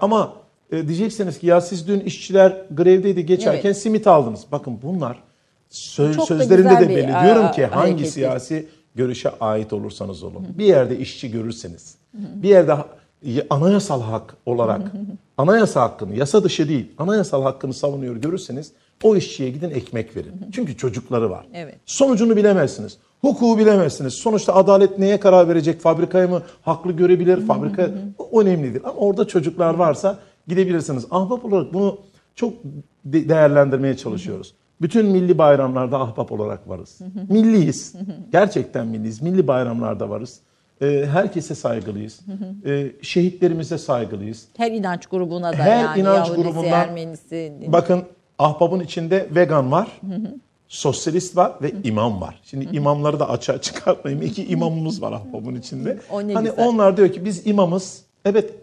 Ama e, diyeceksiniz ki ya siz dün işçiler grevdeydi geçerken Evet. simit aldınız. Bakın bunlar sö- Çok sözlerinde de belli. Diyorum ki hangi siyasi görüşe ait olursanız olun. Bir yerde işçi görürseniz, bir yerde anayasal hak olarak anayasa hakkını, yasa dışı değil, anayasal hakkını savunuyor görürseniz o işçiye gidin ekmek verin. Çünkü çocukları var. Evet. Sonucunu bilemezsiniz. Hukuku bilemezsiniz. Sonuçta adalet neye karar verecek? Fabrikayı mı haklı görebilir? Fabrika önemlidir. Ama orada çocuklar varsa gidebilirsiniz. Ahbap olarak bunu çok de- değerlendirmeye çalışıyoruz. Bütün milli bayramlarda ahbap olarak varız. Milliyiz. Gerçekten milliyiz. Milli bayramlarda varız. Ee, herkese saygılıyız. Ee, şehitlerimize saygılıyız. Her inanç grubuna da Her yani inanç Yahudisi, grubundan- Ermenisi. Bakın ahbabın içinde vegan var, sosyalist var ve imam var. Şimdi imamları da açığa çıkartmayayım. İki imamımız var ahbabın içinde. O hani güzel. onlar diyor ki biz imamız. Evet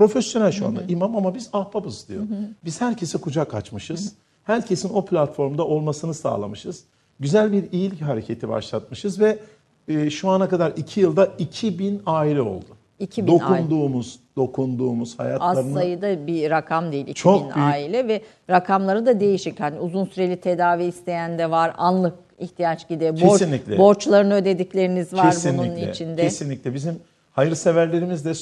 profesyonel şu anda imam ama biz ahbabız diyor. Biz herkese kucak açmışız. Herkesin o platformda olmasını sağlamışız. Güzel bir iyilik hareketi başlatmışız ve e, şu ana kadar iki yılda 2000 aile oldu. 2000 dokunduğumuz, dokunduğumuz Az hayatlarını sayıda bir rakam değil 2000 Çok büyük. aile ve rakamları da değişik. Hani uzun süreli tedavi isteyen de var, anlık ihtiyaç gidiyor. Borç, borçlarını ödedikleriniz var kesinlikle, bunun içinde. Kesinlikle. Bizim hayırseverlerimiz de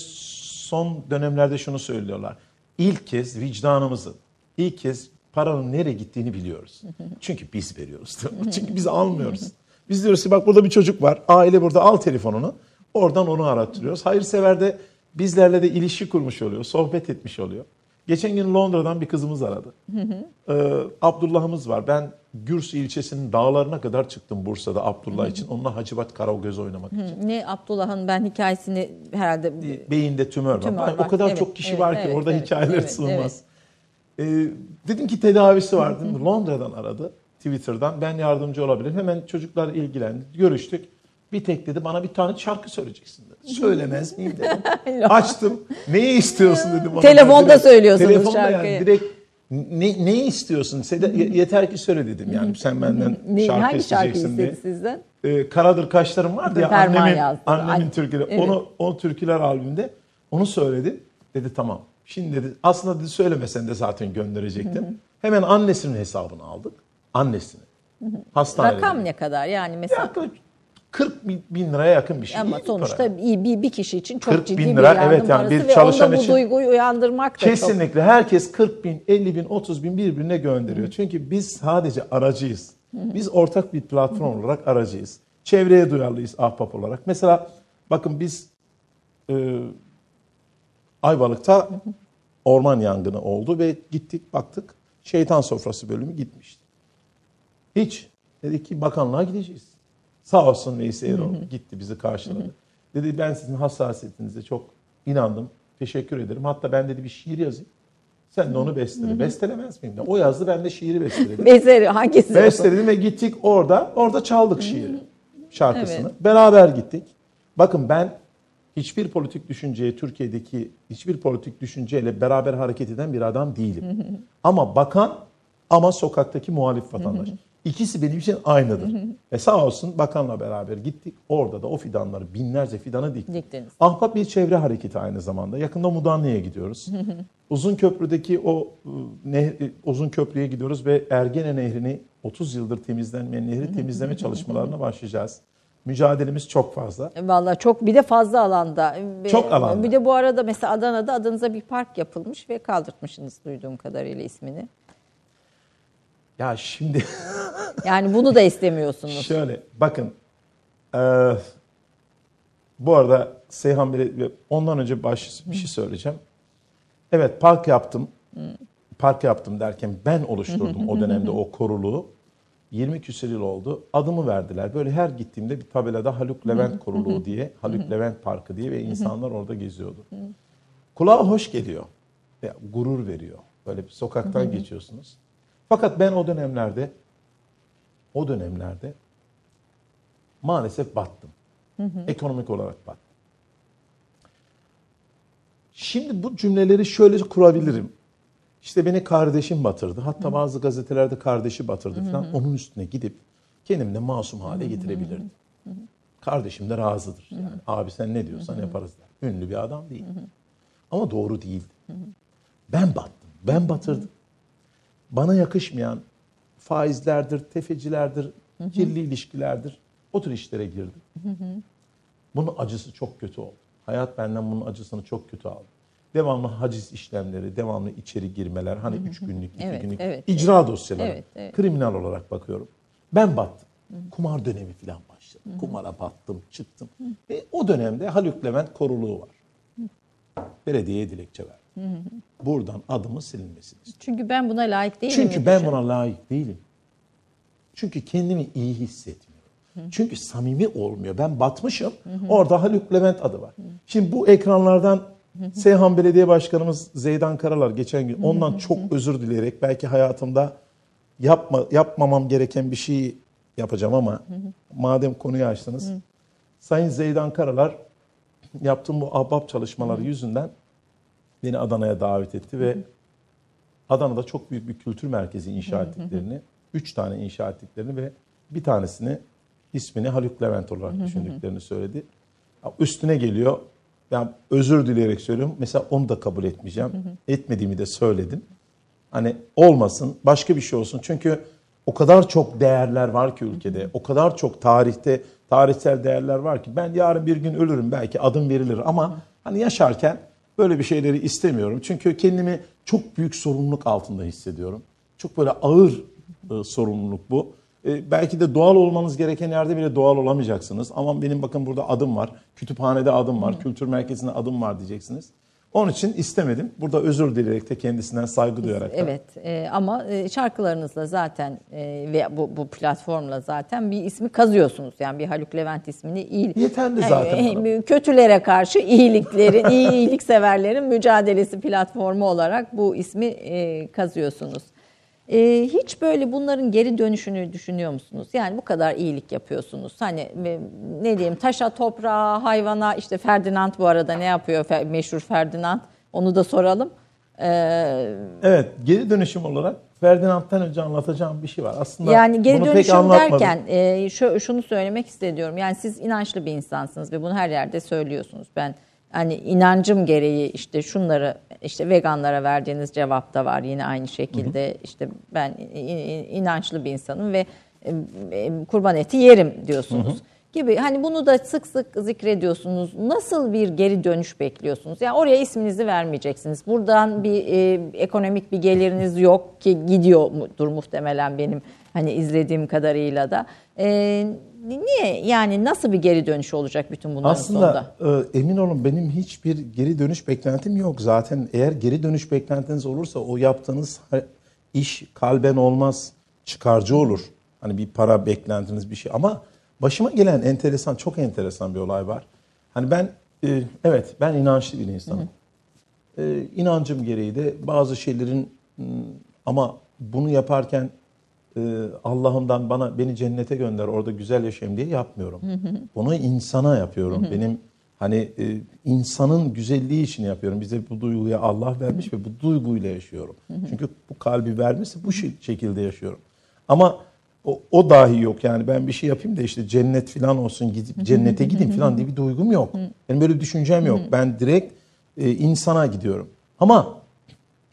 son dönemlerde şunu söylüyorlar. İlk kez vicdanımızın, ilk kez paranın nereye gittiğini biliyoruz. Çünkü biz veriyoruz. Çünkü biz almıyoruz. Biz diyoruz ki bak burada bir çocuk var. Aile burada al telefonunu. Oradan onu arattırıyoruz. Hayırsever de bizlerle de ilişki kurmuş oluyor. Sohbet etmiş oluyor. Geçen gün Londra'dan bir kızımız aradı. Ee, Abdullah'ımız var. Ben Gürsü ilçesinin dağlarına kadar çıktım Bursa'da Abdullah için. Onunla Hacivat Karagöz oynamak için. Ne Abdullah'ın ben hikayesini herhalde Beyinde tümör var. Tümör Ay, var. O kadar Evet, çok kişi evet, var ki evet, orada evet, hikayeler evet, sığmaz. Ee, dedim ki tedavisi var. Dedim. Londra'dan aradı. Twitter'dan. Ben yardımcı olabilirim. Hemen çocuklar ilgilendi. Görüştük. Bir tek dedi bana bir tane şarkı söyleyeceksin dedi. Söylemez miyim dedim. Açtım. Neyi istiyorsun dedim. Telefonda söylüyorsunuz telefonda şarkıyı. Yani, direkt ne, neyi istiyorsun? Seda- ye- yeter ki söyle dedim yani. Sen benden ne, şarkı hangi şarkı isteyeceksin diye istedi sizden? e, Karadır Kaşlarım vardı ya Ferman annemin, yazdı. annemin Ay, türküleri. evet. Onu, o türküler albümünde onu söyledi. Dedi tamam. Şimdi dedi aslında dedi söylemesen de zaten gönderecektim. Hemen annesinin hesabını aldık. Annesini. Hastanede. Rakam ne kadar? Yani mesela Yaklaşık 40 bin, bin liraya yakın bir şey. ama İyi bir sonuçta para. iyi bir, bir kişi için çok 40 ciddi bin bir lira, yardım evet yani bir ve çalışan bu için- duyguyu uyandırmak da çok Kesinlikle herkes 40 bin, 50 bin, 30 bin birbirine gönderiyor. Çünkü biz sadece aracıyız. Biz ortak bir platform olarak aracıyız. Çevreye duyarlıyız ahbap olarak. Mesela bakın biz e, Ayvalık'ta orman yangını oldu ve gittik baktık şeytan sofrası bölümü gitmişti. Hiç. Dedik ki bakanlığa gideceğiz. Sağ olsun Veysel Eroğlu gitti bizi karşıladı. Dedi ben sizin hassasiyetinize çok inandım. Teşekkür ederim. Hatta ben dedi bir şiir yazayım. Sen de onu bestele. Bestelemez miyim? de? O yazdı ben de şiiri besteledim. Bezeri hangisi? Besteledim ve gittik orada. Orada çaldık şiiri. Şarkısını. Evet. Beraber gittik. Bakın ben hiçbir politik düşünceye Türkiye'deki hiçbir politik düşünceyle beraber hareket eden bir adam değilim. ama bakan ama sokaktaki muhalif vatandaş. İkisi benim için aynıdır. Ve sağ olsun bakanla beraber gittik. Orada da o fidanları binlerce fidanı diktik. Diktiniz. Ahbap bir çevre hareketi aynı zamanda. Yakında Mudanya'ya gidiyoruz. Uzun Köprü'deki o ıı, nehri, Uzun Köprü'ye gidiyoruz ve Ergene Nehri'ni 30 yıldır temizlenmeyen nehri temizleme çalışmalarına başlayacağız. Mücadelemiz çok fazla. Valla çok bir de fazla alanda. Çok alanda. Bir de bu arada mesela Adana'da adınıza bir park yapılmış ve kaldırtmışsınız duyduğum kadarıyla ismini. Ya şimdi Yani bunu da istemiyorsunuz. şöyle bakın eee, bu arada Seyhan Bey ondan önce baş bir şey söyleyeceğim. Evet park yaptım. Park yaptım derken ben oluşturdum o dönemde o koruluğu. 20 küsur yıl oldu. Adımı verdiler. Böyle her gittiğimde bir tabelada Haluk Levent Koruluğu diye, Haluk Levent Parkı diye ve insanlar orada geziyordu. Kulağa hoş geliyor. Ya, gurur veriyor. Böyle bir sokaktan geçiyorsunuz. Fakat ben o dönemlerde o dönemlerde maalesef battım. Ekonomik olarak battım. Şimdi bu cümleleri şöyle kurabilirim. İşte beni kardeşim batırdı. Hatta bazı gazetelerde kardeşi batırdı falan. Onun üstüne gidip kendimi de masum hale getirebilirdim. Kardeşim de razıdır. Yani abi sen ne diyorsan yaparız der. Ünlü bir adam değil. Ama doğru değildi. Ben battım. Ben batırdım. Bana yakışmayan faizlerdir, tefecilerdir, kirli ilişkilerdir. O tür işlere girdim. Bunun acısı çok kötü oldu. Hayat benden bunun acısını çok kötü aldı. Devamlı haciz işlemleri, devamlı içeri girmeler, hani üç günlük, iki Evet, günlük evet, icra dosyaları. Evet, evet. Kriminal olarak bakıyorum. Ben battım. Kumar dönemi falan başladı. Kumara battım, çıktım. Ve o dönemde Haluk Levent koruluğu var. Belediyeye dilekçe Buradan adımı silinmesini istiyorum. Çünkü ben buna layık değilim. Çünkü ben buna layık değilim. Çünkü kendimi iyi hissetmiyorum. Çünkü samimi olmuyor. Ben batmışım. Orada Haluk Levent adı var. Şimdi bu ekranlardan Seyhan Belediye Başkanımız Zeydan Karalar geçen gün ondan çok özür dileyerek belki hayatımda yapma yapmamam gereken bir şey yapacağım ama madem konuyu açtınız. Sayın Zeydan Karalar yaptığım bu ahbap çalışmaları yüzünden beni Adana'ya davet etti ve Adana'da çok büyük bir kültür merkezi inşa ettiklerini, üç tane inşa ettiklerini ve bir tanesini ismini Haluk Levent olarak düşündüklerini söyledi. Üstüne geliyor. Yani özür dileyerek söylüyorum. Mesela onu da kabul etmeyeceğim. Etmediğimi de söyledim. Hani olmasın, başka bir şey olsun. Çünkü o kadar çok değerler var ki ülkede. O kadar çok tarihte tarihsel değerler var ki ben yarın bir gün ölürüm belki adım verilir ama hani yaşarken böyle bir şeyleri istemiyorum. Çünkü kendimi çok büyük sorumluluk altında hissediyorum. Çok böyle ağır e, sorumluluk bu. E, belki de doğal olmanız gereken yerde bile doğal olamayacaksınız. Ama benim bakın burada adım var. Kütüphanede adım var. Kültür merkezinde adım var diyeceksiniz. Onun için istemedim. Burada özür dileyerek de kendisinden saygı duyarak da. Evet e, ama e, şarkılarınızla zaten e, ve bu, bu platformla zaten bir ismi kazıyorsunuz. Yani bir Haluk Levent ismini iyi. Yeterli zaten E, kötülere karşı iyiliklerin, iyi iyilikseverlerin mücadelesi platformu olarak bu ismi e, kazıyorsunuz. E, hiç böyle bunların geri dönüşünü düşünüyor musunuz? Yani bu kadar iyilik yapıyorsunuz. Hani e, ne diyeyim taşa, toprağa, hayvana işte Ferdinand bu arada ne yapıyor meşhur Ferdinand? Onu da soralım. E, Evet, geri dönüşüm olarak Ferdinand'dan önce anlatacağım bir şey var. Aslında Yani geri bunu pek anlatmadım. derken e, şu, şunu söylemek istiyorum. Yani siz inançlı bir insansınız ve bunu her yerde söylüyorsunuz. Ben hani inancım gereği işte şunları işte veganlara verdiğiniz cevap da var yine aynı şekilde. işte ben i- i- inançlı bir insanım ve e, e, kurban eti yerim diyorsunuz. gibi hani bunu da sık sık zikrediyorsunuz. Nasıl bir geri dönüş bekliyorsunuz? Yani oraya isminizi vermeyeceksiniz. Buradan bir e, ekonomik bir geliriniz yok ki gidiyordur muhtemelen benim hani izlediğim kadarıyla da. E, niye yani nasıl bir geri dönüş olacak bütün bunların sonunda? Aslında e, emin olun benim hiçbir geri dönüş beklentim yok. Zaten eğer geri dönüş beklentiniz olursa o yaptığınız iş kalben olmaz, çıkarcı olur. Hani bir para beklentiniz bir şey ama başıma gelen enteresan, çok enteresan bir olay var. Hani ben e, evet ben inançlı bir insanım. E, inancım gereği de bazı şeylerin m, ama bunu yaparken Allah'ımdan bana beni cennete gönder orada güzel yaşayayım diye yapmıyorum. Bunu insana yapıyorum. Benim hani e, insanın güzelliği için yapıyorum. Bize bu duyguyu Allah vermiş ve bu duyguyla yaşıyorum. Çünkü bu kalbi vermişse bu şekilde yaşıyorum. Ama o, o dahi yok yani ben bir şey yapayım da işte cennet falan olsun gidip cennete gideyim falan diye bir duygum yok. Benim böyle bir düşüncem yok. Ben direkt e, insana gidiyorum. Ama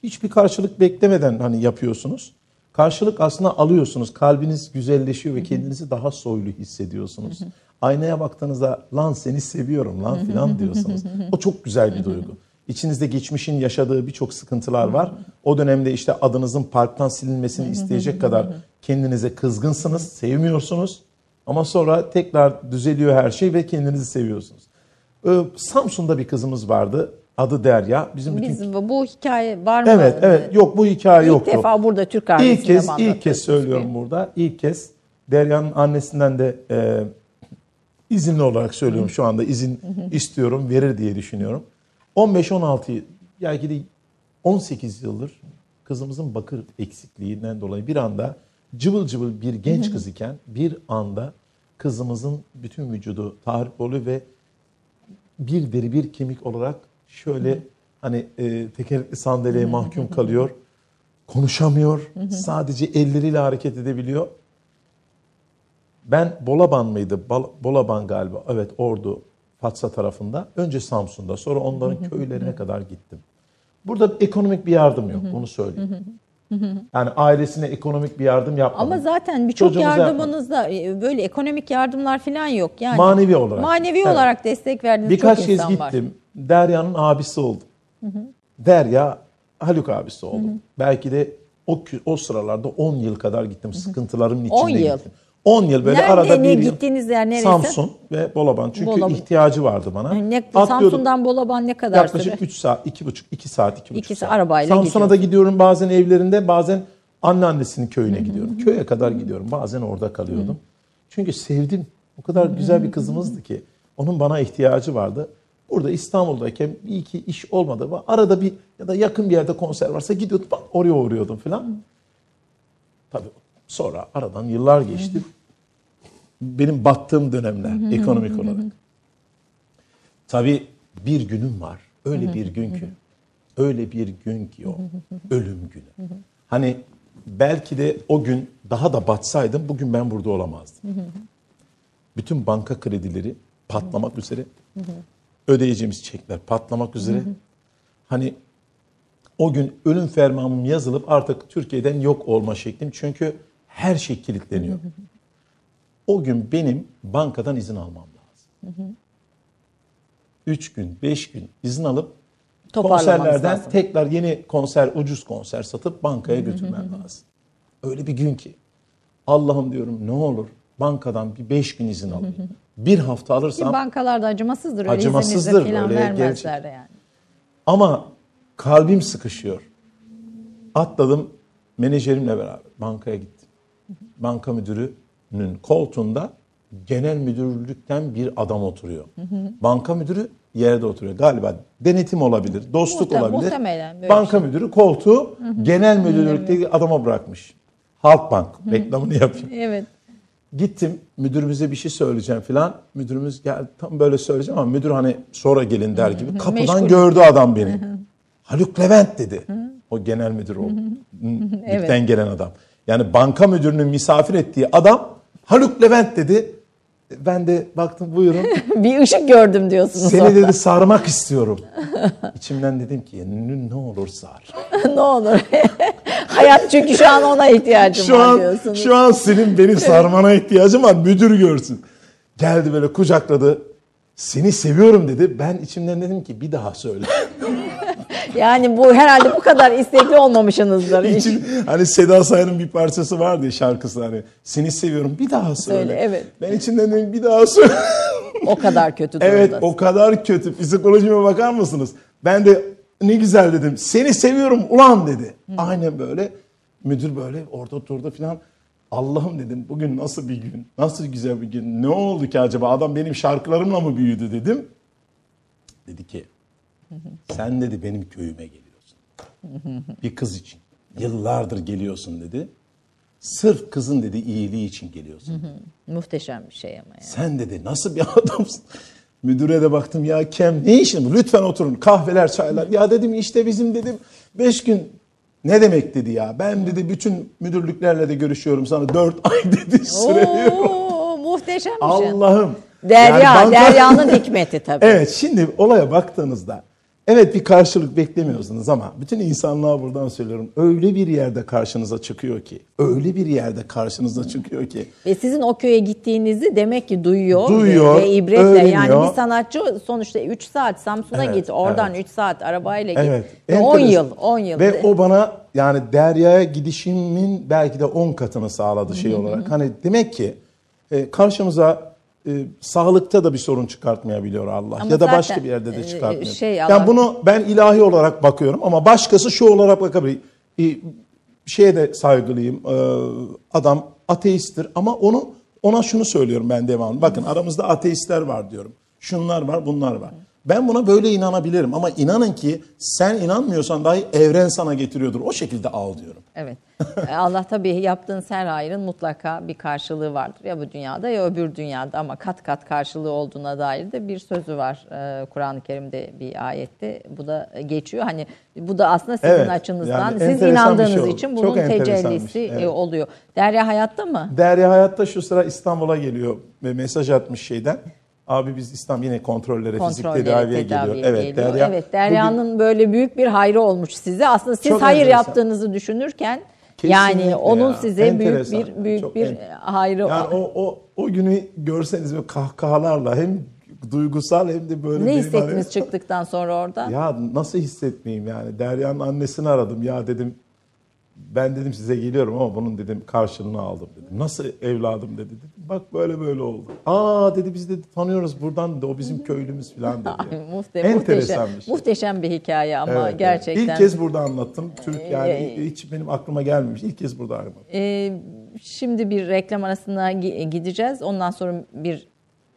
hiçbir karşılık beklemeden hani yapıyorsunuz. Karşılık aslında alıyorsunuz. Kalbiniz güzelleşiyor ve kendinizi daha soylu hissediyorsunuz. Aynaya baktığınızda lan seni seviyorum lan filan diyorsunuz. O çok güzel bir duygu. İçinizde geçmişin yaşadığı birçok sıkıntılar var. O dönemde işte adınızın parktan silinmesini isteyecek kadar kendinize kızgınsınız, sevmiyorsunuz. Ama sonra tekrar düzeliyor her şey ve kendinizi seviyorsunuz. Ee, Samsun'da bir kızımız vardı. Adı Derya. Bizim bütün Biz bu hikaye var mı? Evet, evet. Yok bu hikaye İlk yoktu. defa burada Türk kahvesinde İlk kez, ilk kez söylüyorum ki? burada. İlk kez Derya'nın annesinden de e, izinli olarak söylüyorum şu anda. izin istiyorum, verir diye düşünüyorum. 15-16 belki de 18 yıldır kızımızın bakır eksikliğinden dolayı bir anda cıvıl cıvıl bir genç kız iken bir anda kızımızın bütün vücudu tahrip oluyor ve bir deri bir kemik olarak şöyle hani e, tekerlekli sandalyeye mahkum kalıyor. Konuşamıyor. Sadece elleriyle hareket edebiliyor. Ben Bolaban mıydı? Bal- Bolaban galiba. Evet Ordu, Fatsa tarafında. Önce Samsun'da sonra onların köylerine kadar gittim. Burada ekonomik bir yardım yok. Bunu söyleyeyim. Yani ailesine ekonomik bir yardım yapmadım. Ama zaten birçok yardımınızda e, böyle ekonomik yardımlar falan yok. Yani Manevi olarak. Manevi Evet. olarak destek verdiğiniz Birkaç çok kez insan var. gittim. Derya'nın abisi oldum. Derya Haluk abisi oldum. Belki de o o sıralarda 10 yıl kadar gittim. Sıkıntılarımın içinde 10 yıl. gittim. 10 yıl böyle Nerede, arada bir yıl. gittiğiniz yer neresi? Samsun ve Bolaban. Çünkü Bolaban. ihtiyacı vardı bana. Yani ne, Atlıyordum. Samsun'dan Bolaban ne kadar Yaklaşık süre? 3 saat, 2,5, 2 saat, 2,5 İki saat. arabayla Samsun'a da gidiyorum bazen evlerinde, bazen anneannesinin köyüne gidiyorum. Köye kadar gidiyorum. Bazen orada kalıyordum. Çünkü sevdim. O kadar güzel bir kızımızdı ki. Onun bana ihtiyacı vardı. Burada İstanbul'dayken bir iki iş olmadı. Arada bir ya da yakın bir yerde konser varsa gidiyordum. bak Oraya uğruyordum falan. Tabii sonra aradan yıllar geçti. Benim battığım dönemler ekonomik olarak. Tabii bir günüm var. Öyle bir gün ki. Öyle bir gün ki o. ölüm günü. Hani belki de o gün daha da batsaydım bugün ben burada olamazdım. Bütün banka kredileri patlamak üzere. Ödeyeceğimiz çekler patlamak üzere. Hani o gün ölüm fermanım yazılıp artık Türkiye'den yok olma şeklim. Çünkü her şey kilitleniyor. O gün benim bankadan izin almam lazım. Üç gün, beş gün izin alıp konserlerden lazım. tekrar yeni konser, ucuz konser satıp bankaya götürmem lazım. Öyle bir gün ki Allah'ım diyorum ne olur bankadan bir beş gün izin alayım. Bir hafta Ki alırsam bankalar da acımasızdır. Öyle Acımasızdır, öyle vermezler yani. Ama kalbim sıkışıyor. Atladım menajerimle beraber bankaya gittim. Banka müdürünün koltuğunda genel müdürlükten bir adam oturuyor. Banka müdürü yerde oturuyor. Galiba denetim olabilir, dostluk Muhtem- olabilir. muhtemelen böyle Banka müdürü koltuğu genel müdürlükteki adama bırakmış. Halkbank reklamını yapayım. Evet. Gittim müdürümüze bir şey söyleyeceğim filan. Müdürümüz geldi tam böyle söyleyeceğim ama müdür hani sonra gelin der gibi. Kapıdan Meşgul. gördü adam beni. Haluk Levent dedi. O genel müdür o. Ligden gelen adam. Yani banka müdürünün misafir ettiği adam Haluk Levent dedi. Ben de baktım buyurun. bir ışık gördüm diyorsunuz. Seni orada. dedi sarmak istiyorum. İçimden dedim ki ne, olur sar. ne olur. Hayat çünkü şu an ona ihtiyacım Şu var an diyorsunuz. şu an senin beni sarmana ihtiyacım var. Müdür görsün. Geldi böyle kucakladı. Seni seviyorum dedi. Ben içimden dedim ki bir daha söyle. Yani bu herhalde bu kadar istekli olmamışsınızdır. İçin, hani Seda Sayan'ın bir parçası vardı ya şarkısı hani. Seni seviyorum bir daha söyle. Söyle, evet. Ben içimden dedim bir daha söyle. o kadar kötü evet o kadar kötü. Psikolojime bakar mısınız? Ben de ne güzel dedim. Seni seviyorum ulan dedi. Aynen böyle. Müdür böyle orada oturdu falan. Allah'ım dedim bugün nasıl bir gün? Nasıl güzel bir gün? Ne oldu ki acaba? Adam benim şarkılarımla mı büyüdü dedim. Dedi ki sen dedi benim köyüme geliyorsun. Bir kız için. Yıllardır geliyorsun dedi. Sırf kızın dedi iyiliği için geliyorsun. Muhteşem bir şey ama yani. Sen dedi nasıl bir adamsın? Müdüre de baktım ya Kem ne işin bu? Lütfen oturun kahveler çaylar. Ya dedim işte bizim dedim beş gün ne demek dedi ya. Ben dedi bütün müdürlüklerle de görüşüyorum sana dört ay dedi süre. Oo, muhteşem bir şey. Allah'ım. Derya, Yani banka- Derya'nın hikmeti tabii. Evet şimdi olaya baktığınızda evet bir karşılık beklemiyorsunuz ama bütün insanlığa buradan söylüyorum. Öyle bir yerde karşınıza çıkıyor ki, öyle bir yerde karşınıza çıkıyor ki. Ve sizin o köye gittiğinizi demek ki duyuyor, Duyuyor, ve, ve ibretle. öğreniyor. Yani bir sanatçı sonuçta 3 saat Samsun'a Evet, git, oradan evet. 3 saat arabayla git. Evet. Ve 10 enteresan. yıl, 10 yıl. Ve o bana yani Derya'ya gidişimin belki de 10 katını sağladı şey olarak. Hani demek ki e, karşımıza e, sağlıkta da bir sorun çıkartmayabiliyor Allah. Ama ya da başka bir yerde e, de çıkartmıyor. şey, yani bunu ben ilahi olarak bakıyorum ama başkası şu olarak bakabilir. E, şeye de saygılıyım. E, adam ateisttir ama onu ona şunu söylüyorum ben devamlı. Bakın aramızda ateistler var diyorum. Şunlar var, bunlar var. Ben buna böyle inanabilirim ama inanın ki sen inanmıyorsan dahi evren sana getiriyordur. O şekilde al diyorum. Evet. E, Allah tabii yaptığın her hayrın mutlaka bir karşılığı vardır. Ya bu dünyada ya öbür dünyada ama kat kat karşılığı olduğuna dair de bir sözü var. Ee, Kur'an-ı Kerim'de bir ayette bu da geçiyor. Hani bu da aslında sizin Evet, açınızdan yani siz bir inandığınız şey oldu. için Çok bunun bir tecellisi şey, e, evet. oluyor. Derya hayatta mı? Derya Hayat'ta şu sıra İstanbul'a geliyor ve mesaj atmış şeyden. Abi biz İstanbul yine kontrollere, fizik Kontrollere, tedaviye, tedaviye geliyor. Evet, geliyor. Derya. evet, Derya'nın böyle büyük bir hayrı olmuş size. Aslında siz Çok hayır enteresan. yaptığınızı düşünürken Kesinlikle yani onun ya, size büyük enteresan. bir büyük Çok bir en- hayrı yani o, o, o günü görseniz böyle kahkahalarla hem duygusal hem de böyle ne benim hissettiniz hani- çıktıktan sonra orada? Ya nasıl hissetmeyeyim yani. Derya'nın annesini aradım. Ya dedim ben dedim size geliyorum ama bunun dedim karşılığını aldım dedim. Nasıl evladım dedi. Dedim, Bak böyle böyle oldu. Aa dedi biz de tanıyoruz buradan da o bizim köylümüz falan dedi. Muhte- Enteresan muhteşem, bir şey. muhteşem bir hikaye ama Evet, evet. gerçekten. İlk kez burada anlattım. Türk yani Ee, hiç benim aklıma gelmemiş. İlk kez burada anlattım. Ee, şimdi bir reklam arasına gi- gideceğiz. Ondan sonra bir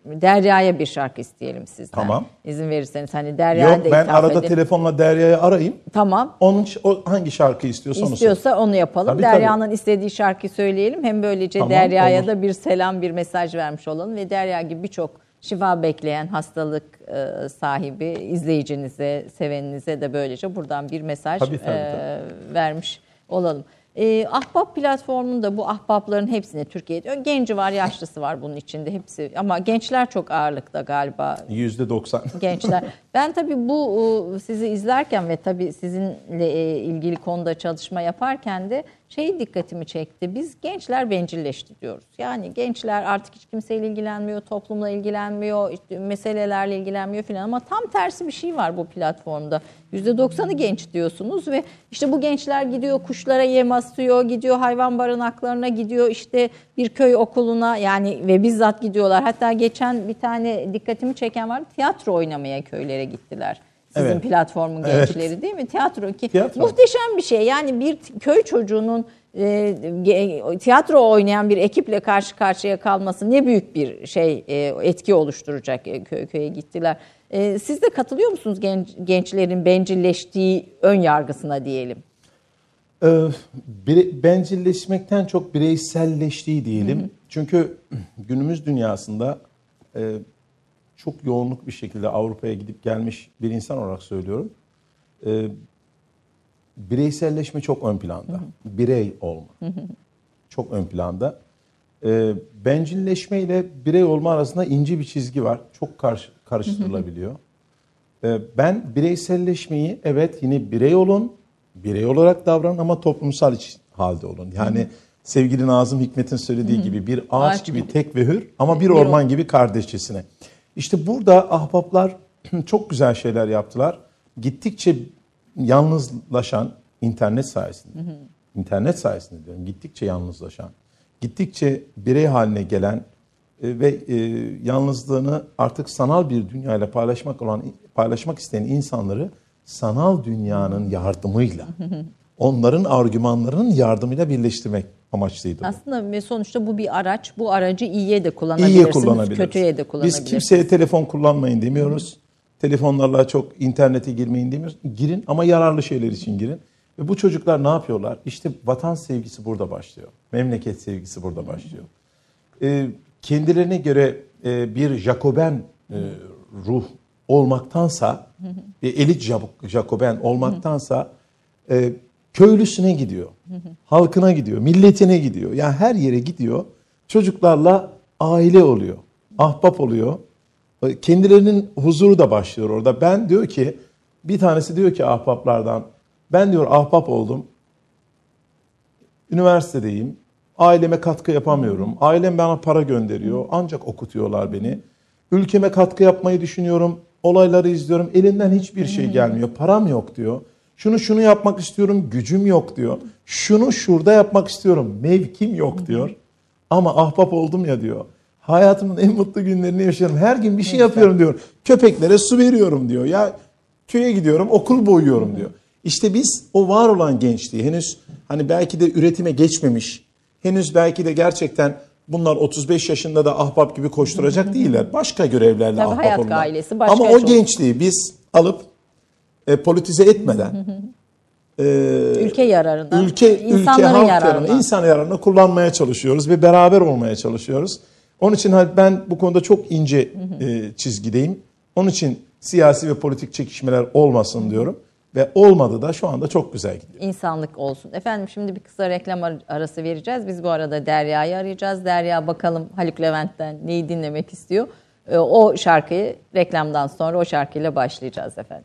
Derya'ya bir şarkı isteyelim sizden. Tamam. İzin verirseniz hani Derya'ya Yok da ben arada edin. telefonla Derya'yı arayayım. Tamam. Onun o hangi şarkıyı istiyorsa onu. İstiyorsa onu yapalım. Tabii, Derya'nın istediği şarkıyı söyleyelim. Hem böylece Tamam, Derya'ya da bir selam, bir mesaj vermiş olalım ve Derya gibi birçok şifa bekleyen hastalık e, sahibi izleyicinize, seveninize de böylece buradan bir mesaj Tabii, tabii, e, vermiş olalım. E, Ahbap platformunda bu ahbapların hepsine Türkiye'de genci var, yaşlısı var bunun içinde hepsi ama gençler çok ağırlıkta galiba Yüzde doksan. gençler. Ben tabii bu e, sizi izlerken ve tabii sizinle e, ilgili konuda çalışma yaparken de şey dikkatimi çekti. Biz gençler bencilleşti diyoruz. Yani gençler artık hiç kimseyle ilgilenmiyor, toplumla ilgilenmiyor, işte meselelerle ilgilenmiyor filan ama tam tersi bir şey var bu platformda. %90'ı genç diyorsunuz ve işte bu gençler gidiyor kuşlara yem asıyor, gidiyor hayvan barınaklarına gidiyor işte bir köy okuluna yani ve bizzat gidiyorlar. Hatta geçen bir tane dikkatimi çeken var tiyatro oynamaya köylere gittiler. Sizin Evet. platformun Evet. gençleri değil mi? Tiyatro ki Tiyatro. muhteşem bir şey. Yani bir köy çocuğunun e, tiyatro oynayan bir ekiple karşı karşıya kalması ne büyük bir şey e, etki oluşturacak e, köy köye gittiler. E, siz de katılıyor musunuz genç, gençlerin bencilleştiği ön yargısına diyelim? Ee, bencilleşmekten çok bireyselleştiği diyelim. Çünkü günümüz dünyasında e, çok yoğunluk bir şekilde Avrupa'ya gidip gelmiş bir insan olarak söylüyorum. E, bireyselleşme çok ön planda. Birey olma. Çok ön planda. E, bencilleşme ile birey olma arasında ince bir çizgi var. Çok karşı, karıştırılabiliyor. Ee, Ben bireyselleşmeyi evet yine birey olun, birey olarak davranın ama toplumsal halde olun. Yani sevgili Nazım Hikmet'in söylediği gibi bir ağaç, Ağaç gibi gibi. tek ve hür ama bir Bir orman gibi kardeşçesine. İşte burada ahbaplar çok güzel şeyler yaptılar. Gittikçe yalnızlaşan internet sayesinde, internet sayesinde diyorum. Gittikçe yalnızlaşan, gittikçe birey haline gelen e, ve e, yalnızlığını artık sanal bir dünyayla paylaşmak olan paylaşmak isteyen insanları sanal dünyanın yardımıyla onların argümanlarının yardımıyla birleştirmek amaçlıydı. Aslında ve sonuçta bu bir araç. Bu aracı iyiye de kullanabilirsiniz, İyiye kullanabiliriz. kötüye de kullanabilirsiniz. Biz kimseye telefon kullanmayın demiyoruz. Telefonlarla çok internete girmeyin demiyoruz. Girin ama yararlı şeyler için girin. Ve bu çocuklar ne yapıyorlar? İşte vatan sevgisi burada başlıyor. Memleket sevgisi burada başlıyor. Ee, kendilerine göre e, bir Jacoben e, ruh olmaktansa, bir elit Ja- Jacoben olmaktansa e, köylüsüne gidiyor. Halkına gidiyor, milletine gidiyor. Yani her yere gidiyor. Çocuklarla aile oluyor. Ahbap oluyor. Kendilerinin huzuru da başlıyor orada. Ben diyor ki bir tanesi diyor ki ahbaplardan ben diyor ahbap oldum. Üniversitedeyim. Aileme katkı yapamıyorum. Ailem bana para gönderiyor. Ancak okutuyorlar beni. Ülkeme katkı yapmayı düşünüyorum. Olayları izliyorum. Elimden hiçbir şey gelmiyor. Param yok diyor. Şunu şunu yapmak istiyorum. Gücüm yok diyor. Şunu şurada yapmak istiyorum. Mevkim yok diyor. Ama ahbap oldum ya diyor. Hayatımın en mutlu günlerini yaşıyorum. Her gün bir şey yapıyorum diyor. Köpeklere su veriyorum diyor. Ya köye gidiyorum okul boyuyorum diyor. İşte biz o var olan gençliği henüz hani belki de üretime geçmemiş. Henüz belki de gerçekten bunlar 35 yaşında da ahbap gibi koşturacak değiller. Başka görevlerle Tabii ahbap hayat gailesi başka Ama o gençliği biz alıp e, politize etmeden e, ülke yararına, ülke, ülke halk yararına. insan yararına kullanmaya çalışıyoruz ve beraber olmaya çalışıyoruz. Onun için ben bu konuda çok ince e, çizgideyim. Onun için siyasi ve politik çekişmeler olmasın diyorum. Ve olmadı da şu anda çok güzel gidiyor. insanlık olsun. Efendim şimdi bir kısa reklam ar- arası vereceğiz. Biz bu arada Derya'yı arayacağız. Derya bakalım Haluk Levent'ten neyi dinlemek istiyor. Ee, O şarkıyı reklamdan sonra o şarkıyla başlayacağız efendim.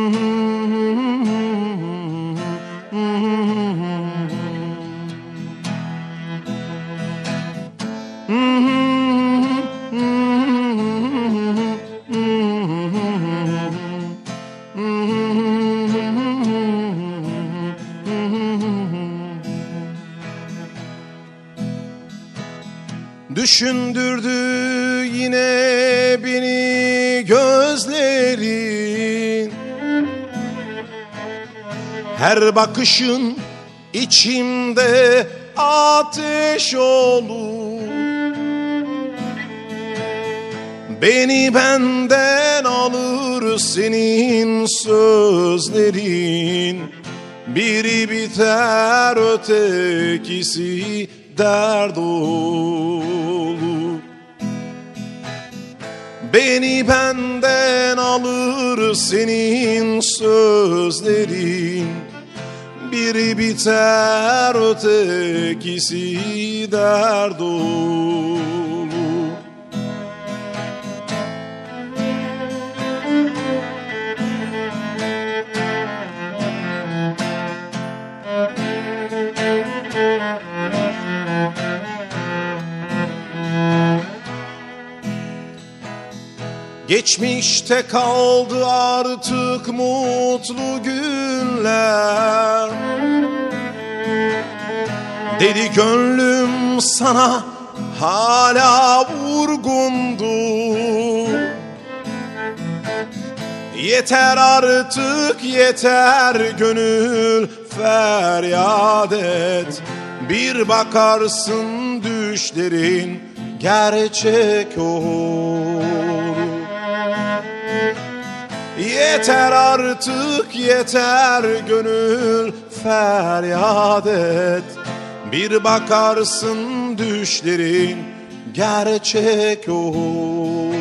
Düşündürdü yine beni gözlerin. Her bakışın içimde ateş olur. Beni benden alır senin sözlerin. Biri biter ötekisi dert olur. Beni benden alır senin sözlerin. Biri biter ötekisi dert olur Geçmişte kaldı artık mutlu günler. Deli gönlüm sana hala vurgundu. Yeter artık yeter gönül feryat et. Bir bakarsın düşlerin gerçek olur Yeter artık yeter gönül feryat et. Bir bakarsın düşlerin gerçek olur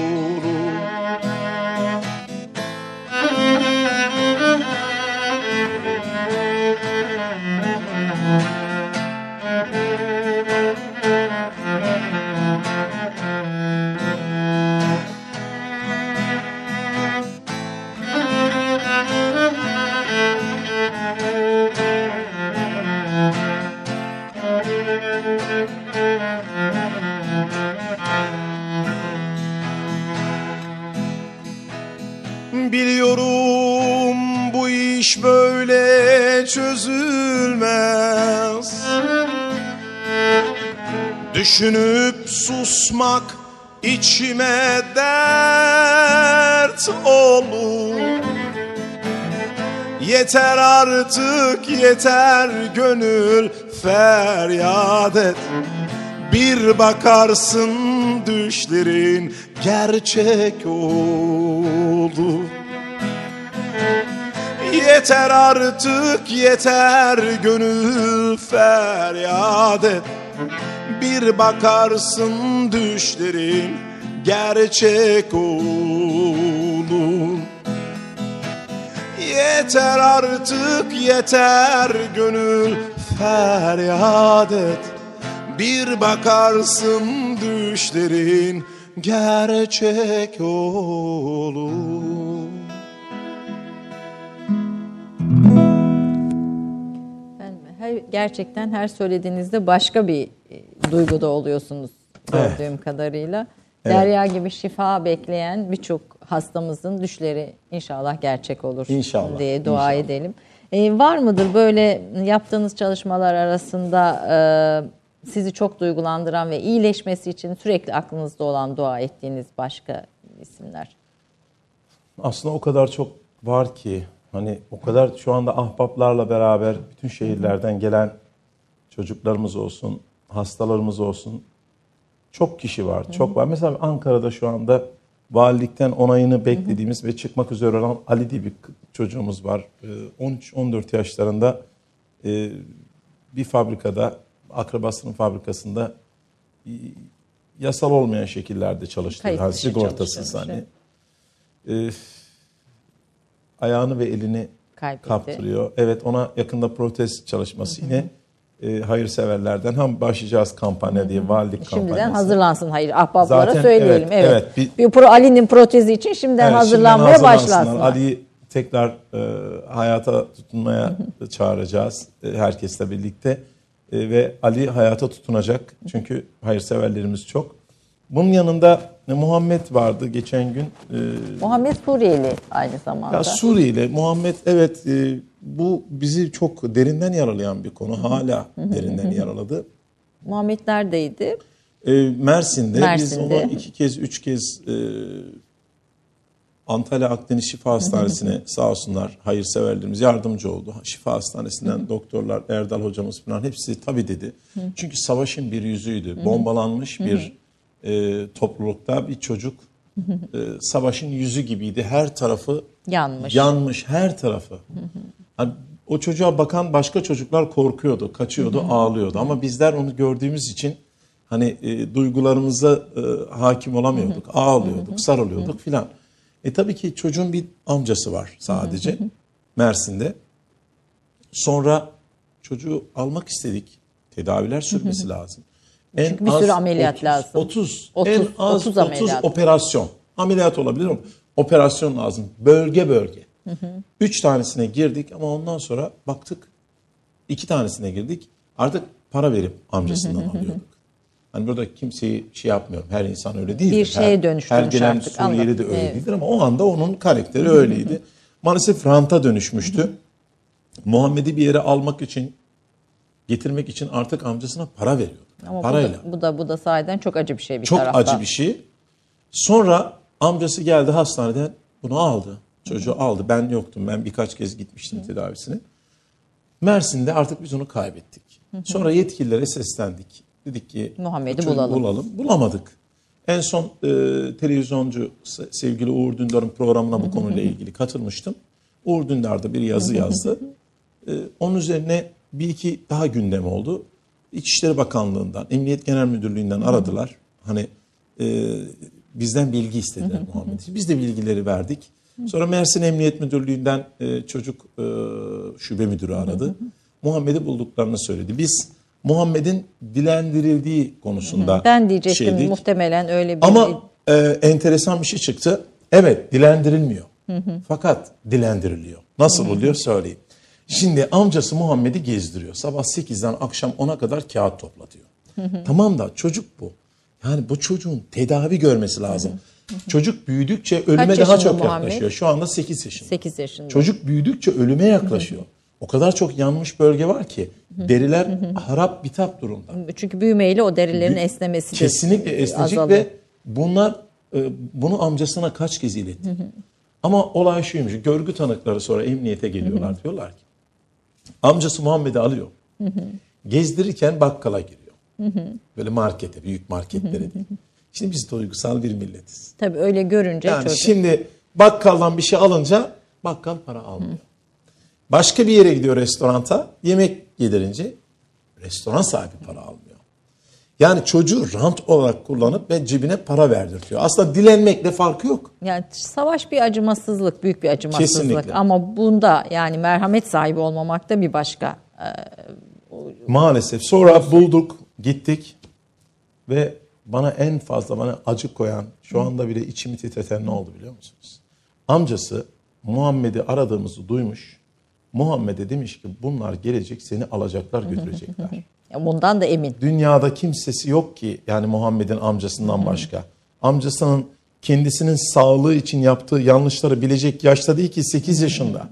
Düşünüp susmak içime dert olur. Yeter artık yeter gönül feryat et. Bir bakarsın düşlerin gerçek olur Yeter artık yeter gönül feryat et Bir bakarsın düşlerin gerçek olur. Yeter artık yeter gönül feryat et. Bir bakarsın düşlerin gerçek olur her, gerçekten her söylediğinizde başka bir e, duyguda oluyorsunuz gördüğüm kadarıyla. Derya gibi şifa bekleyen birçok hastamızın düşleri inşallah gerçek olur İnşallah, diye dua inşallah. edelim. E, var mıdır böyle yaptığınız çalışmalar arasında e, sizi çok duygulandıran ve iyileşmesi için sürekli aklınızda olan dua ettiğiniz başka isimler? Aslında o kadar çok var ki hani o kadar şu anda ahbaplarla beraber bütün şehirlerden gelen çocuklarımız olsun, hastalarımız olsun çok kişi var, çok var. Mesela Ankara'da şu anda valilikten onayını beklediğimiz ve çıkmak üzere olan Ali diye bir çocuğumuz var. Ee, 13-14 yaşlarında e, bir fabrikada, akrabasının fabrikasında yasal olmayan şekillerde Yani dışı sigortasız hani. Ee, ayağını ve elini Kaybetti. kaptırıyor. Evet ona yakında protez çalışması yine e, hayırseverlerden hem başlayacağız kampanya diye valilik kampanyası. Şimdiden hazırlansın hayır ahbaplara Zaten söyleyelim. evet, Evet. evet, bir, pro, Ali'nin protezi için şimdiden Evet, hazırlanmaya şimdiden başlasınlar. Ali'yi tekrar e, hayata tutunmaya çağıracağız e, herkesle birlikte E, ve Ali hayata tutunacak çünkü hayırseverlerimiz çok. Bunun yanında e, Muhammed vardı geçen gün. E, Muhammed Suriyeli aynı zamanda. ya Suriyeli Muhammed evet e, bu bizi çok derinden yaralayan bir konu. Hala derinden yaraladı. Muhammed neredeydi? Mersin'de, Mersin'de. biz onu iki kez, üç kez Antalya Akdeniz Şifa Hastanesi'ne sağ olsunlar hayırseverlerimiz yardımcı oldu. Şifa Hastanesi'nden doktorlar, Erdal hocamız falan hepsi tabii dedi. Çünkü savaşın bir yüzüydü. Bombalanmış bir e, toplulukta bir çocuk e, savaşın yüzü gibiydi. Her tarafı Yanmış. yanmış, her tarafı. Hani o çocuğa bakan başka çocuklar korkuyordu, kaçıyordu, ağlıyordu. Ama bizler onu gördüğümüz için hani e, duygularımıza e, hakim olamıyorduk. Ağlıyorduk, sarılıyorduk filan. E tabii ki çocuğun bir amcası var sadece Mersin'de. Sonra çocuğu almak istedik. Tedaviler sürmesi lazım. En Çünkü bir sürü ameliyat 30, lazım. 30, 30, en az 30 30, ameliyat. operasyon. Ameliyat olabilir ama operasyon lazım. Bölge bölge. Üç tanesine girdik ama ondan sonra baktık iki tanesine girdik. Artık para verip amcasından alıyorduk. Hani burada kimseyi şey yapmıyorum. Her insan öyle değil. Bir şeye dönüştürmüş Her gelen artık, Suriyeli de öyle Evet. değildir ama o anda onun karakteri öyleydi. Maalesef ranta dönüşmüştü. Muhammed'i bir yere almak için, getirmek için artık amcasına para veriyordu. Ama Parayla. Bu da, bu da bu da sahiden çok acı bir şey bir Çok taraftan. acı bir şey. Sonra amcası geldi hastaneden bunu aldı. Çocuğu aldı. Ben yoktum. Ben birkaç kez gitmiştim tedavisine. Mersin'de artık biz onu kaybettik. Sonra yetkililere seslendik. Dedik ki Muhammed'i bulalım. bulalım. Bulamadık. En son e, televizyoncu se- sevgili Uğur Dündar'ın programına bu konuyla ilgili katılmıştım. Uğur Dündar da bir yazı yazdı. E, onun üzerine bir iki daha gündem oldu. İçişleri Bakanlığı'ndan, Emniyet Genel Müdürlüğü'nden aradılar. Hani e, bizden bilgi istediler Muhammed'i. Biz de bilgileri verdik. Sonra Mersin Emniyet Müdürlüğü'nden e, çocuk e, şube müdürü aradı. Muhammed'i bulduklarını söyledi. Biz Muhammed'in dilendirildiği konusunda Ben diyecektim şeydik. muhtemelen öyle bir Ama e, enteresan bir şey çıktı. Evet dilendirilmiyor. Fakat dilendiriliyor. Nasıl oluyor söyleyeyim. Şimdi amcası Muhammed'i gezdiriyor. Sabah 8'den akşam 10'a kadar kağıt toplatıyor. Tamam da çocuk bu. Yani bu çocuğun tedavi görmesi lazım. Çocuk büyüdükçe ölüme daha çok Muhammed? yaklaşıyor. Şu anda 8 yaşında. 8 yaşında. Çocuk büyüdükçe ölüme yaklaşıyor. O kadar çok yanmış bölge var ki deriler harap bitap durumda. Çünkü büyümeyle o derilerin esnemesi de Kesinlikle esnecek azalıyor. ve bunlar e, bunu amcasına kaç kez iletti. Ama olay şuymuş. Görgü tanıkları sonra emniyete geliyorlar. Diyorlar ki amcası Muhammed'i alıyor. Gezdirirken bakkala giriyor. Böyle markete, büyük marketlere değil. Şimdi biz duygusal bir milletiz. Tabii öyle görünce Yani çocuk. şimdi bakkaldan bir şey alınca bakkal para almıyor. Başka bir yere gidiyor restoranta yemek yedirince restoran sahibi para almıyor. Yani çocuğu rant olarak kullanıp ve cebine para verdirtiyor. Aslında dilenmekle farkı yok. Yani savaş bir acımasızlık, büyük bir acımasızlık. Kesinlikle. Ama bunda yani merhamet sahibi olmamak da bir başka. Ee, Maalesef. Sonra bulduk, gittik ve bana en fazla bana acı koyan, şu anda bile içimi titreten ne oldu biliyor musunuz? Amcası Muhammed'i aradığımızı duymuş. Muhammed'e demiş ki bunlar gelecek seni alacaklar götürecekler. Bundan da emin. Dünyada kimsesi yok ki yani Muhammed'in amcasından başka. Amcasının kendisinin sağlığı için yaptığı yanlışları bilecek yaşta değil ki 8 yaşında.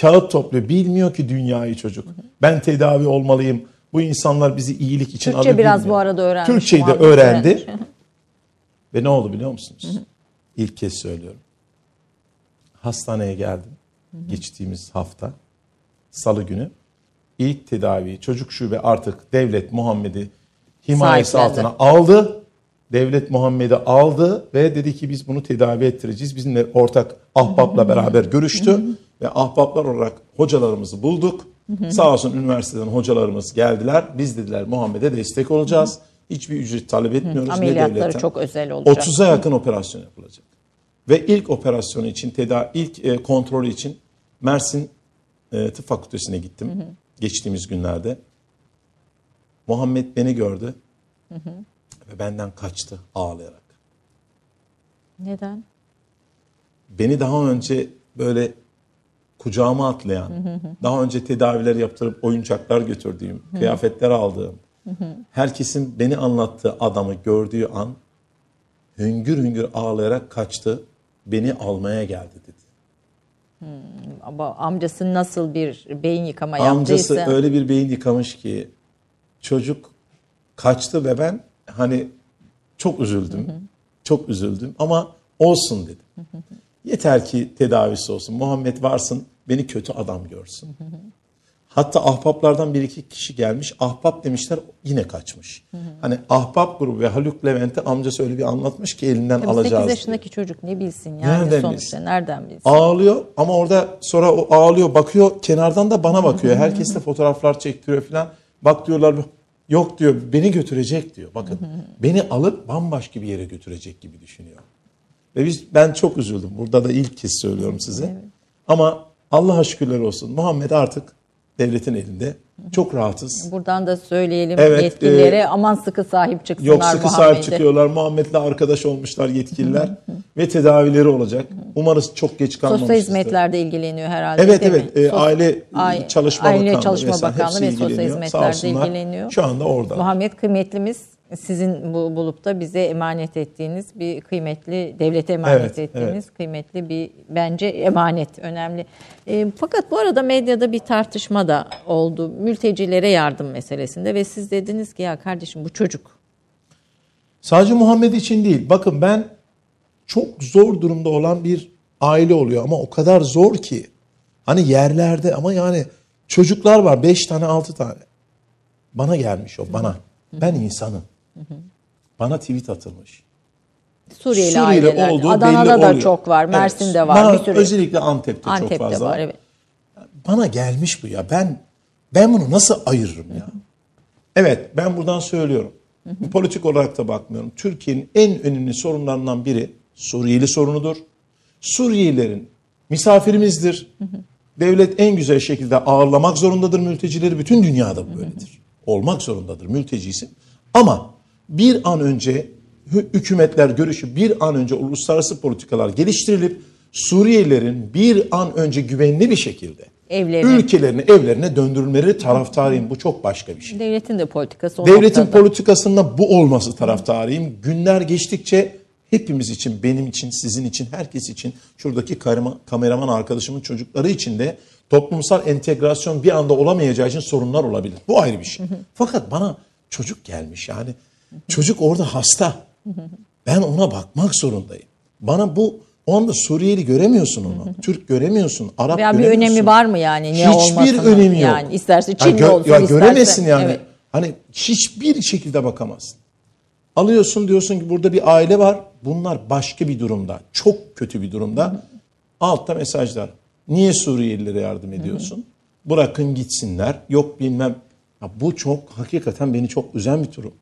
Kağıt topluyor. Bilmiyor ki dünyayı çocuk. Ben tedavi olmalıyım. Bu insanlar bizi iyilik için Türkçe alır biraz bilmiyor. bu arada öğrenmiş Türkçeyi de öğrendi. öğrenmiş. Ve ne oldu biliyor musunuz? İlk kez söylüyorum. Hastaneye geldim. Geçtiğimiz hafta. Salı günü. İlk tedaviyi çocuk şube artık devlet Muhammed'i himayesi altına aldı. Devlet Muhammed'i aldı ve dedi ki biz bunu tedavi ettireceğiz. Bizimle ortak ahbapla beraber görüştü ve ahbaplar olarak hocalarımızı bulduk. Sağ olsun üniversiteden hocalarımız geldiler. Biz dediler Muhammed'e destek olacağız. Hiçbir ücret talep etmiyoruz. ne Ameliyatları devletten. çok özel olacak. 30'a yakın operasyon yapılacak. Ve ilk operasyonu için, tedavi, ilk e, kontrolü için Mersin e, Tıp Fakültesine gittim. Geçtiğimiz günlerde. Muhammed beni gördü ve benden kaçtı ağlayarak. Neden? Beni daha önce böyle kucağıma atlayan, daha önce tedaviler yaptırıp oyuncaklar götürdüğüm, kıyafetler aldığım, herkesin beni anlattığı adamı gördüğü an hüngür hüngür ağlayarak kaçtı, beni almaya geldi dedi. Ama amcası nasıl bir beyin yıkama Amcası yaptıysa. öyle bir beyin yıkamış ki çocuk kaçtı ve ben hani çok üzüldüm. Çok üzüldüm ama olsun dedim. Yeter ki tedavisi olsun. Muhammed varsın beni kötü adam görsün. Hatta ahbaplardan bir iki kişi gelmiş. Ahbap demişler yine kaçmış. Hani ahbap grubu ve Haluk Levent'e amcası öyle bir anlatmış ki elinden Tabii alacağız. 8 diye. yaşındaki çocuk ne bilsin yani Nereden sonuçta bilsin? nereden bilsin? Ağlıyor ama orada sonra o ağlıyor bakıyor kenardan da bana bakıyor. Herkes de fotoğraflar çektiriyor falan. Bak diyorlar yok diyor beni götürecek diyor. Bakın beni alıp bambaşka bir yere götürecek gibi düşünüyor. Ve biz ben çok üzüldüm. Burada da ilk kez söylüyorum size. Ama Allah'a şükürler olsun. Muhammed artık devletin elinde. Çok rahatız. Buradan da söyleyelim Evet, yetkililere e, aman sıkı sahip çıksınlar Yok sıkı sahip Muhammed'e. çıkıyorlar. Muhammed'le arkadaş olmuşlar yetkililer. ve tedavileri olacak. Umarız çok geç kalmamışızdır. Sosyal hizmetlerde ilgileniyor herhalde Evet evet mi? E, aile Aile- çalışma Aile bakanlığı Çalışma Bakanlığı ve Sosyal Hizmetlerde ilgileniyor. Şu anda orada. Muhammed kıymetlimiz sizin bu bulup da bize emanet ettiğiniz bir kıymetli devlete emanet Evet, ettiğiniz kıymetli bir bence emanet önemli. E, fakat bu arada medyada bir tartışma da oldu mültecilere yardım meselesinde ve siz dediniz ki ya kardeşim bu çocuk Sadece Muhammed için değil. Bakın ben çok zor durumda olan bir aile oluyor ama o kadar zor ki. Hani yerlerde ama yani çocuklar var. Beş tane altı tane. Bana gelmiş o bana. Ben insanım. Bana tweet atılmış. Suriyeli, Suriyeli aileler Adana'da da oluyor. çok var, Evet. Mersin'de var, Bana bir sürü. Özellikle Antep'te, Antep'te çok fazla var evet. Bana gelmiş bu ya. Ben ben bunu nasıl ayırırım ya? Evet ben buradan söylüyorum. Politik olarak da bakmıyorum. Türkiye'nin en önemli sorunlarından biri Suriyeli sorunudur. Suriyelilerin misafirimizdir. Devlet en güzel şekilde ağırlamak zorundadır mültecileri. Bütün dünyada bu böyledir. Olmak zorundadır mültecisi. Ama bir an önce hü- hükümetler görüşü bir an önce uluslararası politikalar geliştirilip Suriyelilerin bir an önce güvenli bir şekilde Evlerine. ülkelerine, evlerine döndürülmeleri taraftarıyım. Bu çok başka bir şey. Devletin de politikası Devletin noktada. politikasında bu olması taraftarıyım. Günler geçtikçe hepimiz için, benim için, sizin için, herkes için, şuradaki kameraman arkadaşımın çocukları için de toplumsal entegrasyon bir anda olamayacağı için sorunlar olabilir. Bu ayrı bir şey. Fakat bana çocuk gelmiş yani. Çocuk orada hasta. Ben ona bakmak zorundayım. Bana bu o anda Suriyeli göremiyorsun onu. Türk göremiyorsun. Arap bir göremiyorsun. önemi var mı yani? Ne Hiçbir önemi yok. Yani isterse Ya Çinli gö- olsun Ya isterse. göremezsin yani. Evet. Hani hiçbir şekilde bakamazsın. Alıyorsun diyorsun ki burada bir aile var. Bunlar başka bir durumda. Çok kötü bir durumda. Altta mesajlar. Niye Suriyelilere yardım ediyorsun? Bırakın gitsinler. Yok bilmem. Ya bu çok hakikaten beni çok üzen bir durum.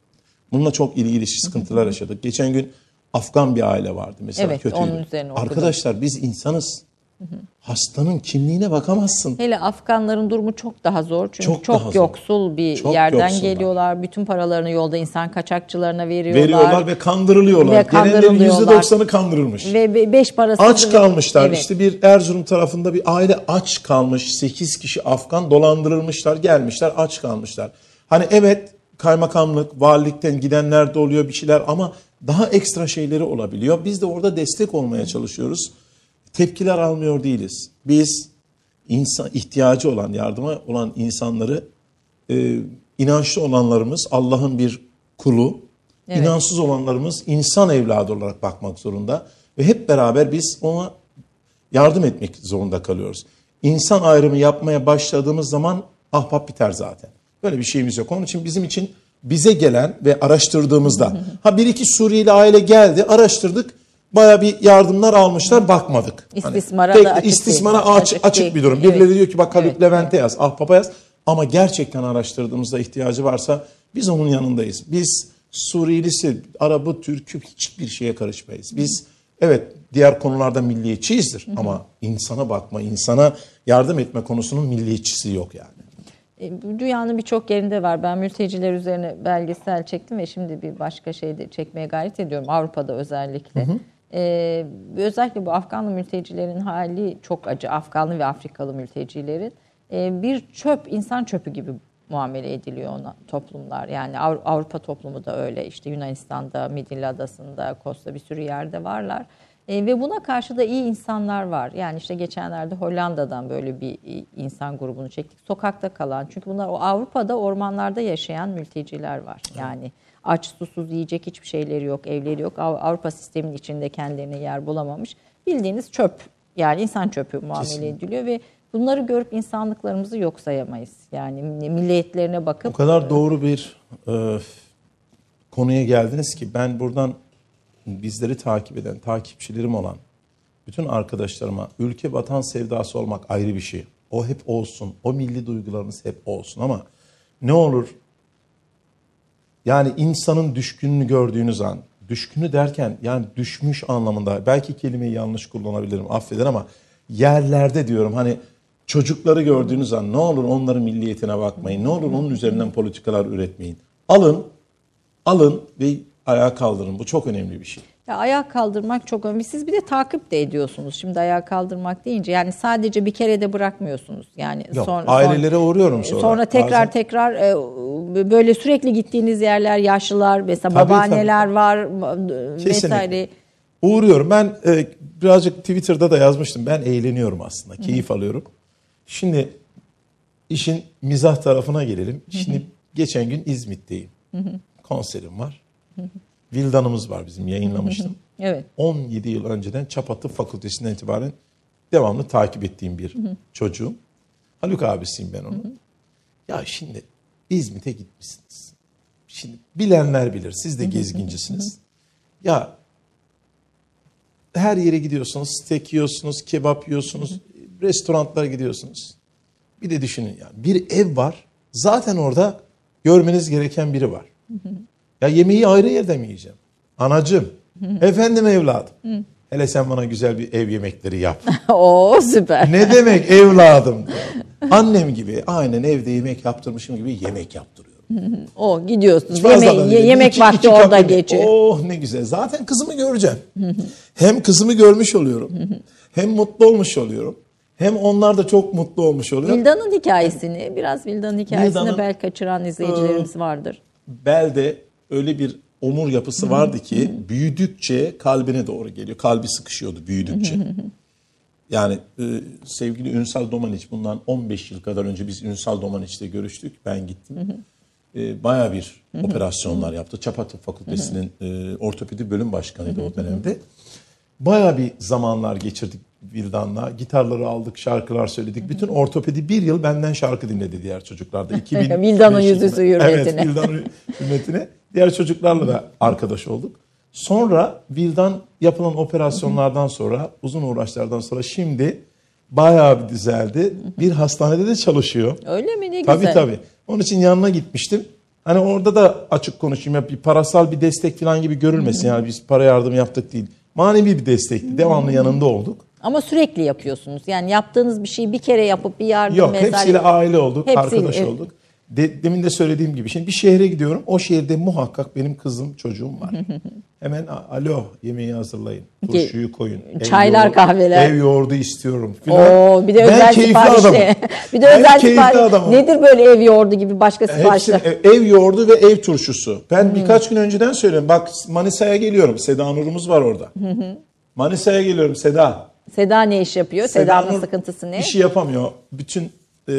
Bununla çok ilgili sıkıntılar yaşadık. Geçen gün Afgan bir aile vardı mesela Evet, kötüydü. onun üzerine okudum. Arkadaşlar biz insanız. Hastanın kimliğine bakamazsın. Hele Afganların durumu çok daha zor. Çünkü çok, Çok zor. yoksul bir Çok yerden yoksullar. geliyorlar. Bütün paralarını yolda insan kaçakçılarına veriyorlar. veriyorlar ve kandırılıyorlar. Ve kandırılıyorlar. %90'ı kandırılmış. Ve be- beş parası aç kalmışlar. Evet. İşte bir Erzurum tarafında bir aile aç kalmış. 8 kişi Afgan dolandırılmışlar, gelmişler aç kalmışlar. Hani evet kaymakamlık, valilikten gidenler de oluyor bir şeyler ama daha ekstra şeyleri olabiliyor. Biz de orada destek olmaya çalışıyoruz. Tepkiler almıyor değiliz. Biz insan ihtiyacı olan, yardıma olan insanları e, inançlı olanlarımız Allah'ın bir kulu, inançsız olanlarımız insan evladı olarak bakmak zorunda ve hep beraber biz ona yardım etmek zorunda kalıyoruz. İnsan ayrımı yapmaya başladığımız zaman ahbap biter zaten. Böyle bir şeyimiz yok. Onun için bizim için bize gelen ve araştırdığımızda ha bir iki Suriyeli aile geldi, araştırdık. Baya bir yardımlar almışlar, bakmadık. Hani İstismara tek- da açık istismara değil. açık, Açık açık bir durum. Birileri Evet. diyor ki bak Haluk Evet, Levent'e yaz, ahbaba yaz. Ama gerçekten araştırdığımızda ihtiyacı varsa biz onun yanındayız. Biz Suriyelisi, Arabı, Türk'ü hiçbir şeye karışmayız. Biz evet diğer konularda milliyetçiyizdir ama insana bakma, insana yardım etme konusunun milliyetçisi yok yani. E, Dünyanın birçok yerinde var. Ben mülteciler üzerine belgesel çektim ve şimdi bir başka şey de çekmeye gayret ediyorum. Avrupa'da özellikle. E, özellikle bu Afganlı mültecilerin hali çok acı. Afganlı ve Afrikalı mültecilerin. E, bir çöp, insan çöpü gibi muamele ediliyor ona toplumlar. Yani Avru- Avrupa toplumu da öyle. İşte Yunanistan'da, Midilli Adası'nda, Kosta bir sürü yerde varlar. E, ve buna karşı da iyi insanlar var. Yani işte geçenlerde Hollanda'dan böyle bir e, insan grubunu çektik. Sokakta kalan. Çünkü bunlar o Avrupa'da ormanlarda yaşayan mülteciler var. Yani aç, susuz, yiyecek hiçbir şeyleri yok, evleri yok. Av- Avrupa sistemin içinde kendilerine yer bulamamış. Bildiğiniz çöp. Yani insan çöpü muamele Kesinlikle. ediliyor ve bunları görüp insanlıklarımızı yok sayamayız. Yani milliyetlerine bakıp O kadar doğru bir e, konuya geldiniz ki ben buradan bizleri takip eden, takipçilerim olan bütün arkadaşlarıma ülke vatan sevdası olmak ayrı bir şey. O hep olsun. O milli duygularınız hep olsun ama ne olur yani insanın düşkününü gördüğünüz an, düşkünü derken yani düşmüş anlamında belki kelimeyi yanlış kullanabilirim affeder ama yerlerde diyorum hani çocukları gördüğünüz an ne olur onların milliyetine bakmayın. Ne olur onun üzerinden politikalar üretmeyin. Alın, alın ve ayağa kaldırın. Bu çok önemli bir şey. Ya ayağa kaldırmak çok önemli. Siz bir de takip de ediyorsunuz. Şimdi ayağa kaldırmak deyince yani sadece bir kere de bırakmıyorsunuz. Yani Yok, son- ailelere uğruyorum sonra. Sonra tekrar Bazen- tekrar e, böyle sürekli gittiğiniz yerler yaşlılar mesela Tabii, babaanneler var e, Kesinlikle. vesaire. Uğruyorum. Ben e, birazcık Twitter'da da yazmıştım. Ben eğleniyorum aslında. Keyif alıyorum. Şimdi işin mizah tarafına gelelim. Şimdi geçen gün İzmit'teyim. Konserim var. Vildanımız var bizim yayınlamıştım. Evet. 17 yıl önceden Çapatı Fakültesinden itibaren devamlı takip ettiğim bir çocuğum. Haluk abisiyim ben onun. Ya şimdi İzmit'e gitmişsiniz. Şimdi bilenler bilir. Siz de gezgincisiniz. Ya her yere gidiyorsunuz. Steak yiyorsunuz, kebap yiyorsunuz. Restoranlara gidiyorsunuz. Bir de düşünün yani. Bir ev var. Zaten orada görmeniz gereken biri var. Ya yemeği ayrı yerde mi yiyeceğim? Anacığım, efendim evladım. Hele sen bana güzel bir ev yemekleri yap. Oo süper. ne demek evladım? Annem gibi aynen evde yemek yaptırmışım gibi yemek yaptırıyorum. O gidiyorsunuz. Yemeği, değil. yemek İki- vakti iki orada kapı- geçiyor. Oh ne güzel. Zaten kızımı göreceğim. hem kızımı görmüş oluyorum. hem mutlu olmuş oluyorum. Hem onlar da çok mutlu olmuş oluyor. Vildan'ın hikayesini, biraz Vildan'ın hikayesini Vildan'ın- belki kaçıran izleyicilerimiz vardır. Belde öyle bir omur yapısı vardı ki büyüdükçe kalbine doğru geliyor. Kalbi sıkışıyordu büyüdükçe. Yani e, sevgili Ünsal Domaniç bundan 15 yıl kadar önce biz Ünsal Domaniç'te görüştük. Ben gittim. E, Baya bir operasyonlar yaptı. Çapa Tıp Fakültesi'nin e, ortopedi bölüm başkanıydı o dönemde. Baya bir zamanlar geçirdik Vildan'la. Gitarları aldık, şarkılar söyledik. Bütün ortopedi bir yıl benden şarkı dinledi diğer çocuklar da. 2005 Vildan'ın yüzüsü hürmetine. Evet, Vildan'ın hürmetine. Diğer çocuklarla da arkadaş olduk. Sonra Vildan yapılan operasyonlardan sonra, uzun uğraşlardan sonra şimdi bayağı bir düzeldi. Bir hastanede de çalışıyor. Öyle mi? Ne Tabii güzel. tabii. Onun için yanına gitmiştim. Hani orada da açık konuşayım. Ya bir parasal bir destek falan gibi görülmesin. Yani biz para yardım yaptık değil. Manevi bir destekti. Devamlı yanında olduk. Ama sürekli yapıyorsunuz. Yani yaptığınız bir şeyi bir kere yapıp bir yardım Yok hepsiyle aile olduk, Hepsiyle, arkadaş evet. olduk. De- demin de söylediğim gibi şimdi bir şehre gidiyorum. O şehirde muhakkak benim kızım, çocuğum var. Hemen "A- alo yemeği hazırlayın. Turşuyu koyun. ev Çaylar, yoğurdu- kahveler. Ev yoğurdu istiyorum filan. Oo, bir de Ben özel keyifli siparişle. adamım. bir de Ben özel keyifli sipariş. adamım. Nedir böyle ev yoğurdu gibi başka Hepsi siparişler? ev, ev yoğurdu ve ev turşusu. Ben birkaç gün önceden söylüyorum. Bak Manisa'ya geliyorum. Seda Nur'umuz var orada. Manisa'ya geliyorum Seda. Seda ne iş yapıyor? Seda'nın Nur sıkıntısı ne? İşi yapamıyor. Bütün e,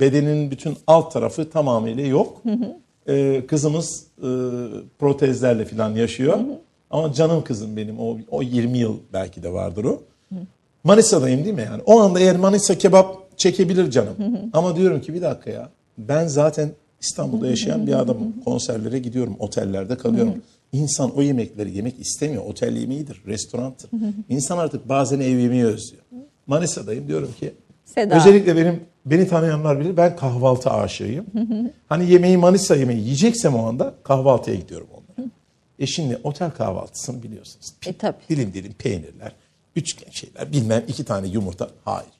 bedenin bütün alt tarafı tamamıyla yok. E, kızımız e, protezlerle falan yaşıyor. Ama canım kızım benim. O, o 20 yıl belki de vardır o. Manisa'dayım değil mi yani? O anda eğer Manisa kebap çekebilir canım. Ama diyorum ki bir dakika ya. Ben zaten İstanbul'da yaşayan bir adamım. Konserlere gidiyorum, otellerde kalıyorum. İnsan o yemekleri yemek istemiyor. Otel yemeğidir, restoranttır. İnsan artık bazen ev yemeği özlüyor. Manisa'dayım diyorum ki Seda. özellikle benim beni tanıyanlar bilir ben kahvaltı aşığıyım. Hani yemeği Manisa yemeği yiyeceksem o anda kahvaltıya gidiyorum onlara. E şimdi otel kahvaltısını biliyorsunuz. E tabii. Dilim dilim peynirler, üçgen şeyler, bilmem iki tane yumurta. Hayır.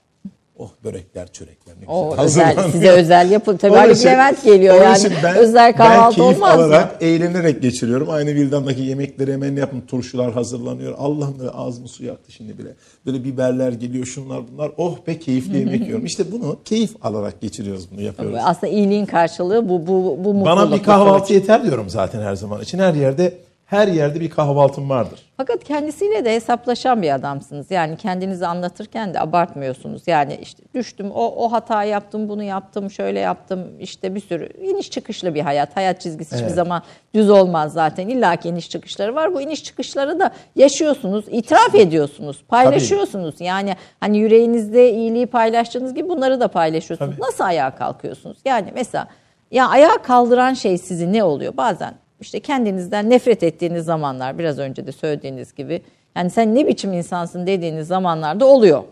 Oh börekler, çörekler ne güzel O özel, size özel yapın. Tabii için- Levent geliyor yani. ben- özel kahvaltı ben keyif olmaz mı? alarak, eğlenerek geçiriyorum. Aynı Vildan'daki yemekleri hemen yapın. Turşular hazırlanıyor. Allah'ım böyle ağzımı su yaktı şimdi bile. Böyle biberler geliyor, şunlar bunlar. Oh be keyifli yemek yiyorum. İşte bunu keyif alarak geçiriyoruz bunu yapıyoruz. Aslında iyiliğin karşılığı bu bu bu mutluluk. Bana bir kahvaltı yeter diyorum zaten her zaman için. Her yerde her yerde bir kahvaltım vardır. Fakat kendisiyle de hesaplaşan bir adamsınız. Yani kendinizi anlatırken de abartmıyorsunuz. Yani işte düştüm, o, o hatayı yaptım, bunu yaptım, şöyle yaptım. İşte bir sürü iniş çıkışlı bir hayat. Hayat çizgisi hiçbir Evet. zaman düz olmaz zaten. İlla ki iniş çıkışları var. Bu iniş çıkışları da yaşıyorsunuz, itiraf ediyorsunuz, paylaşıyorsunuz. Yani hani yüreğinizde iyiliği paylaştığınız gibi bunları da paylaşıyorsunuz. Tabii. Nasıl ayağa kalkıyorsunuz? Yani mesela ya ayağa kaldıran şey sizi ne oluyor? Bazen işte kendinizden nefret ettiğiniz zamanlar biraz önce de söylediğiniz gibi yani sen ne biçim insansın dediğiniz zamanlarda oluyor.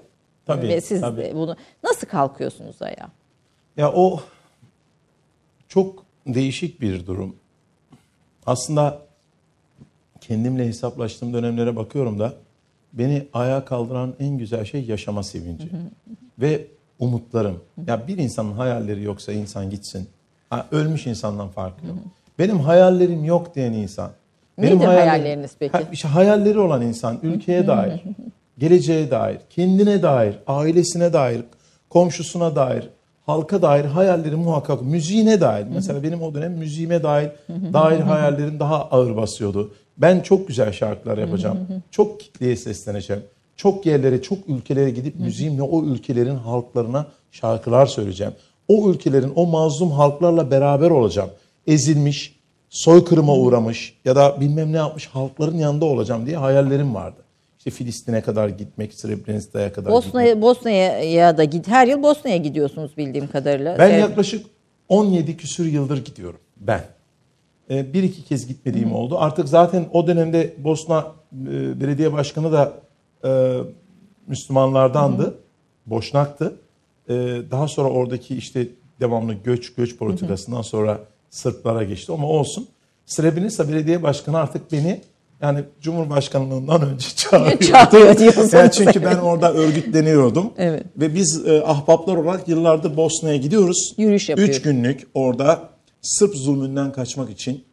Tabii, Ve siz tabii. de bunu nasıl kalkıyorsunuz ayağa? Ya o çok değişik bir durum. Aslında kendimle hesaplaştığım dönemlere bakıyorum da beni ayağa kaldıran en güzel şey yaşama sevinci. Ve umutlarım. Ya bir insanın hayalleri yoksa insan gitsin. Ha, ölmüş insandan farkı yok. Benim hayallerim yok diyen insan. Nedir hayallerim- hayalleriniz peki? İşte hayalleri olan insan ülkeye dair, geleceğe dair, kendine dair, ailesine dair, komşusuna dair, halka dair hayalleri muhakkak müziğine dair. Mesela benim o dönem müziğime dair dair hayallerim daha ağır basıyordu. Ben çok güzel şarkılar yapacağım. Çok kitleye sesleneceğim. Çok yerlere, çok ülkelere gidip müziğimle o ülkelerin halklarına şarkılar söyleyeceğim. O ülkelerin, o mazlum halklarla beraber olacağım. Ezilmiş, soykırıma uğramış ya da bilmem ne yapmış halkların yanında olacağım diye hayallerim vardı. İşte Filistin'e kadar gitmek, Srebrenica'ya kadar gitmek. Bosna'ya Bosna'ya da git her yıl Bosna'ya gidiyorsunuz bildiğim kadarıyla. Ben Evet. yaklaşık 17 küsür yıldır gidiyorum ben. Ee, bir iki kez gitmediğim oldu. Artık zaten o dönemde Bosna e, Belediye Başkanı da e, Müslümanlardandı. Boşnaktı. E, daha sonra oradaki işte devamlı göç göç politikasından sonra Sırplara geçti ama olsun. Srebrenica Belediye Başkanı artık beni yani Cumhurbaşkanlığından önce çağırıyor. Çağırıyor diyorsunuz. Yani çünkü ben orada örgütleniyordum. Evet. Ve biz e, ahbaplar olarak yıllardır Bosna'ya gidiyoruz. Yürüyüş yapıyoruz. Üç günlük orada Sırp zulmünden kaçmak için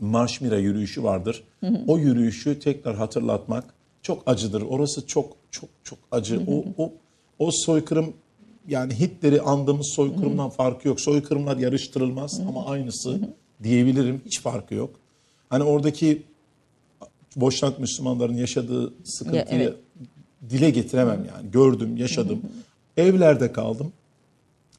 Marşmira yürüyüşü vardır. O yürüyüşü tekrar hatırlatmak çok acıdır. Orası çok çok çok acı. O, o, o soykırım yani Hitler'i andığımız soykırımdan farkı yok. Soykırımlar yarıştırılmaz ama aynısı diyebilirim. Hiç farkı yok. Hani oradaki Boşnak Müslümanların yaşadığı sıkıntıyı Ya, evet. dile getiremem yani. Gördüm, yaşadım. Evlerde kaldım.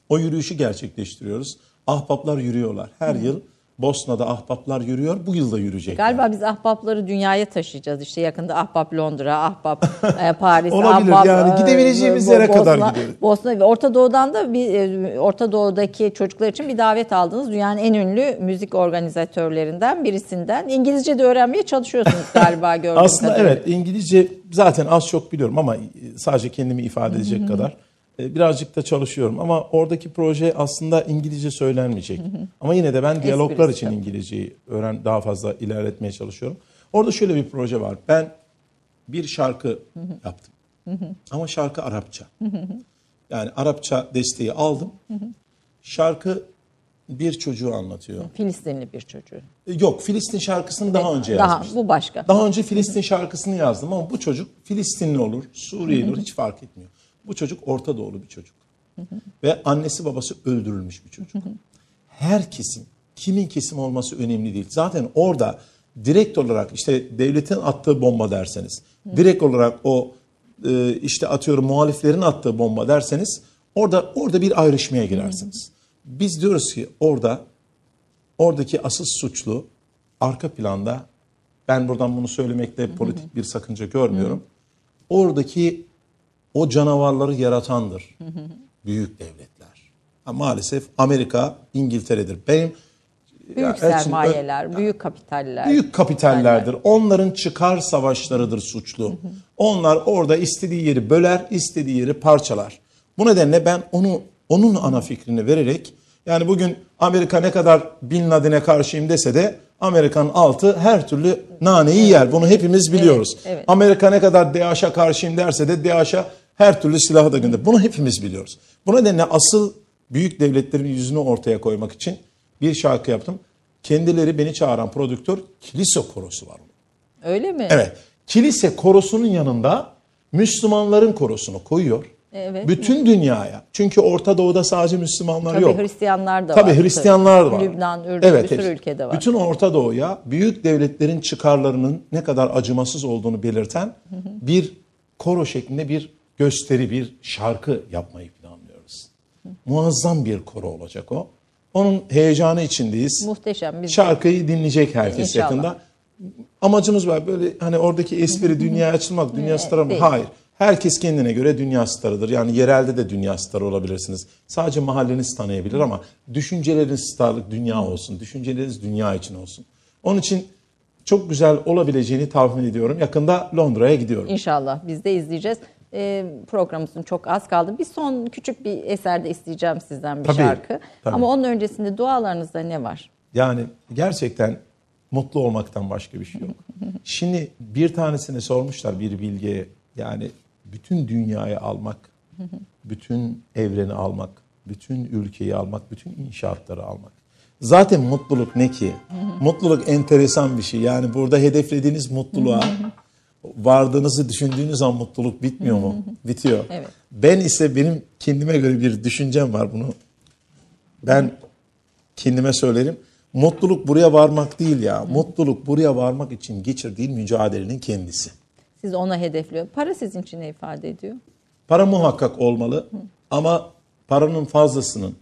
O yürüyüşü gerçekleştiriyoruz. Ahbaplar yürüyorlar. Her yıl Bosna'da ahbaplar yürüyor. Bu yıl da yürüyecekler. Galiba biz ahbapları dünyaya taşıyacağız. İşte yakında ahbap Londra, ahbap e, Paris, Olabilir. ahbap Yani e, gidebileceğimiz yere kadar Bosna- gideriz. Bosna ve Orta Doğu'dan da bir e, Orta Doğu'daki çocuklar için bir davet aldınız. Dünyanın en ünlü müzik organizatörlerinden birisinden. İngilizce de öğrenmeye çalışıyorsunuz galiba gördüğüm Aslında kadarıyla. evet İngilizce zaten az çok biliyorum ama sadece kendimi ifade edecek kadar. E, Birazcık da çalışıyorum ama oradaki proje aslında İngilizce söylenmeyecek. Ama yine de ben diyaloglar için. İngilizceyi öğren daha fazla ilerletmeye çalışıyorum. Orada şöyle bir proje var. Ben bir şarkı yaptım. Ama şarkı Arapça. Yani Arapça desteği aldım. Şarkı bir çocuğu anlatıyor. Filistinli bir çocuğu. E, Yok Filistin şarkısını daha önce Daha yazmıştım. bu başka. Daha önce Filistin şarkısını yazdım ama bu çocuk Filistinli olur, Suriyeli olur hiç fark etmiyor. Bu çocuk Orta Doğulu bir çocuk. Ve annesi babası öldürülmüş bir çocuk. Her kesim, kimin kesim olması önemli değil. Zaten orada direkt olarak işte devletin attığı bomba derseniz, direkt olarak o e, işte atıyorum muhaliflerin attığı bomba derseniz orada orada bir ayrışmaya girersiniz. Biz diyoruz ki orada oradaki asıl suçlu arka planda ben buradan bunu söylemekte politik bir sakınca görmüyorum. Oradaki o canavarları yaratandır. Büyük devletler. Ha, maalesef Amerika, İngiltere'dir. Benim Büyük Ya Elçin, sermayeler, büyük kapitaller. büyük kapitallerdir. Onların çıkar savaşlarıdır suçlu. Onlar orada istediği yeri böler, istediği yeri parçalar. Bu nedenle ben onu onun ana fikrini vererek yani bugün Amerika ne kadar Bin Laden'e karşıyım dese de Amerika'nın altı her türlü naneyi yer. Bunu hepimiz biliyoruz. evet. Amerika ne kadar DAEŞ'e karşıyım derse de DAEŞ'e Her türlü silahı da gönder. Bunu hepimiz biliyoruz. Bu nedenle asıl büyük devletlerin yüzünü ortaya koymak için bir şarkı yaptım. Kendileri beni çağıran prodüktör kilise korosu var. Öyle mi? Evet. Kilise korosunun yanında Müslümanların korosunu koyuyor. Evet. Bütün dünyaya. Çünkü Orta Doğu'da sadece Müslümanlar Tabii yok. Hristiyanlar da Tabii var. Hristiyanlar da var. Lübnan, Ürdün bir sürü ülkede var. Bütün Orta Doğu'ya büyük devletlerin çıkarlarının ne kadar acımasız olduğunu belirten bir koro şeklinde bir gösteri, bir şarkı yapmayı planlıyoruz. Muazzam bir koro olacak o. Onun heyecanı içindeyiz. Muhteşem. Biz Şarkıyı dinleyecek herkes İnşallah. yakında. Amacımız var böyle hani oradaki espri dünyaya açılmak, dünya mı? değil. Hayır. Herkes kendine göre dünya starıdır. Yani yerelde de dünya starı olabilirsiniz. Sadece mahalleniz tanıyabilir ama düşünceleriniz starlık dünya olsun. Düşünceleriniz dünya için olsun. Onun için çok güzel olabileceğini tahmin ediyorum. Yakında Londra'ya gidiyorum. İnşallah biz de izleyeceğiz. Ee, programımızın çok az kaldı. Bir son küçük bir eserde isteyeceğim sizden bir Tabii, şarkı. tabii. Ama onun öncesinde dualarınızda ne var? Yani gerçekten mutlu olmaktan başka bir şey yok. Şimdi bir tanesine sormuşlar bir bilgiye yani bütün dünyayı almak, bütün evreni almak, bütün ülkeyi almak, bütün inşaatları almak. Zaten mutluluk ne ki? Mutluluk enteresan bir şey. Yani burada hedeflediğiniz mutluluğa vardığınızı düşündüğünüz an mutluluk bitmiyor mu? Bitiyor. Evet. Ben ise benim kendime göre bir düşüncem var bunu. Ben kendime söylerim. Mutluluk buraya varmak değil ya. Mutluluk buraya varmak için geçirdiğin mücadelenin kendisi. Siz ona hedefliyor. Para sizin için ne ifade ediyor? Para muhakkak olmalı ama paranın fazlasının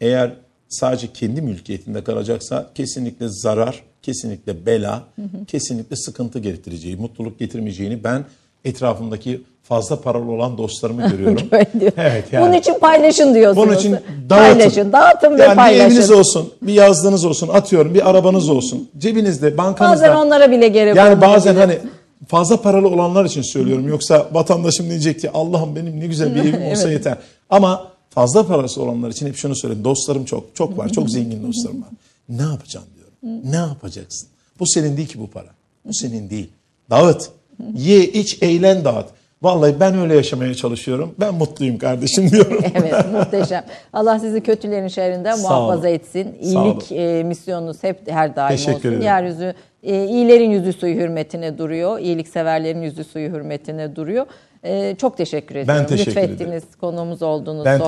eğer sadece kendi mülkiyetinde kalacaksa kesinlikle zarar, kesinlikle bela, kesinlikle sıkıntı getireceği, mutluluk getirmeyeceğini ben etrafımdaki fazla paralı olan dostlarımı görüyorum. Evet yani. Bunun için paylaşın diyorsunuz. Bunun için dağıtın. Paylaşın, dağıtın ve yani paylaşın. bir eviniz olsun, bir yazdığınız olsun, atıyorum bir arabanız olsun. Cebinizde, bankanızda. Bazen onlara bile gerek Yani bazen hani fazla paralı olanlar için söylüyorum. Yoksa vatandaşım diyecek ki Allah'ım benim ne güzel bir evim olsa yeter. Ama fazla parası olanlar için hep şunu söyleyeyim. Dostlarım çok, çok var. Çok zengin dostlarım var. Ne yapacağım diyorum. Ne yapacaksın? Bu senin değil ki bu para. Bu senin değil. Dağıt. Ye, iç, eğlen, dağıt. Vallahi ben öyle yaşamaya çalışıyorum. Ben mutluyum kardeşim diyorum. Evet muhteşem. Allah sizi kötülerin şerrinden muhafaza etsin. İyilik e, misyonunuz hep her daim Teşekkür olsun. ederim. Yeryüzü e, iyilerin yüzü suyu hürmetine duruyor. İyilikseverlerin yüzü suyu hürmetine duruyor. E, çok teşekkür ediyorum. teşekkür Lütfettiniz, konuğumuz oldunuz, Ben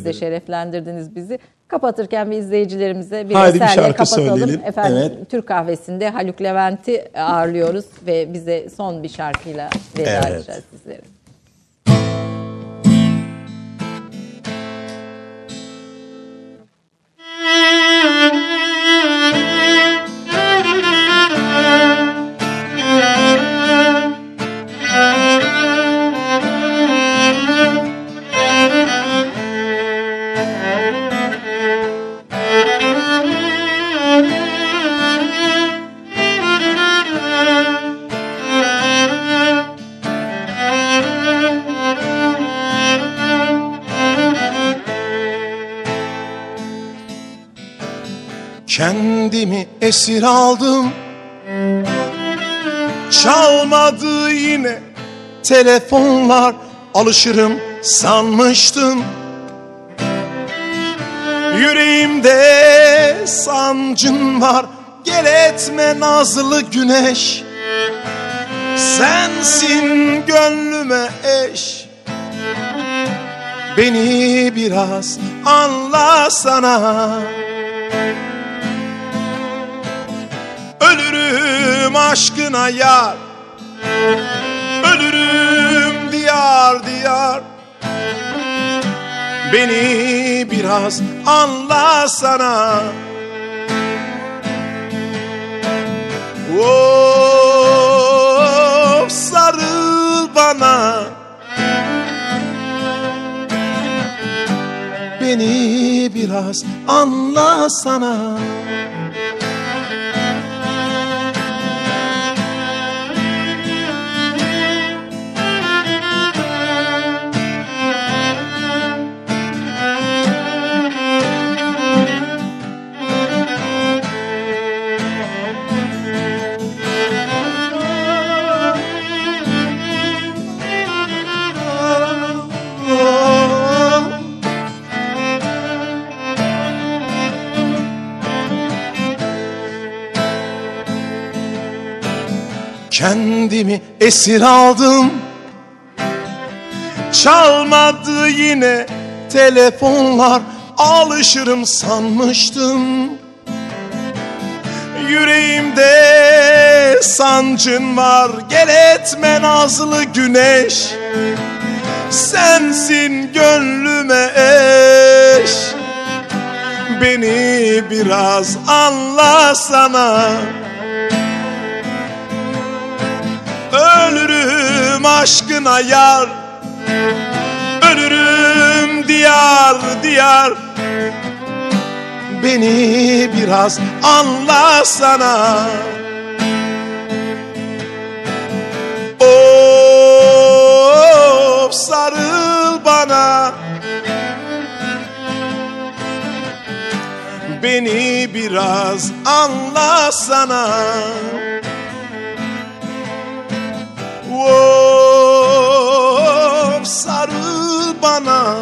ederim. şereflendirdiniz bizi. Kapatırken bir izleyicilerimize bir Haydi bir eserle şarkı kapatalım. söyleyelim. Efendim Evet. Türk kahvesinde Haluk Levent'i ağırlıyoruz ve bize son bir şarkıyla veda Evet. edeceğiz sizlere. Kendimi esir aldım. Çalmadı yine telefonlar Alışırım sanmıştım. Yüreğimde sancın var Gel etme nazlı güneş. Sensin gönlüme eş. Beni biraz anlasana Ölürüm aşkına yar. Ölürüm diyar diyar. Beni biraz anlasana Of sarıl bana. Beni biraz anlasana Kendimi esir aldım. Çalmadı yine telefonlar Alışırım sanmıştım. Yüreğimde sancın var Gel etme nazlı güneş. Sensin gönlüme eş. Beni biraz anlasana Ölürüm aşkına yar. Ölürüm diyar diyar. Beni biraz anlasana. Of sarıl bana. Beni biraz anlasana Of sarıl bana.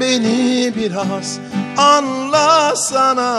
Beni biraz anlasana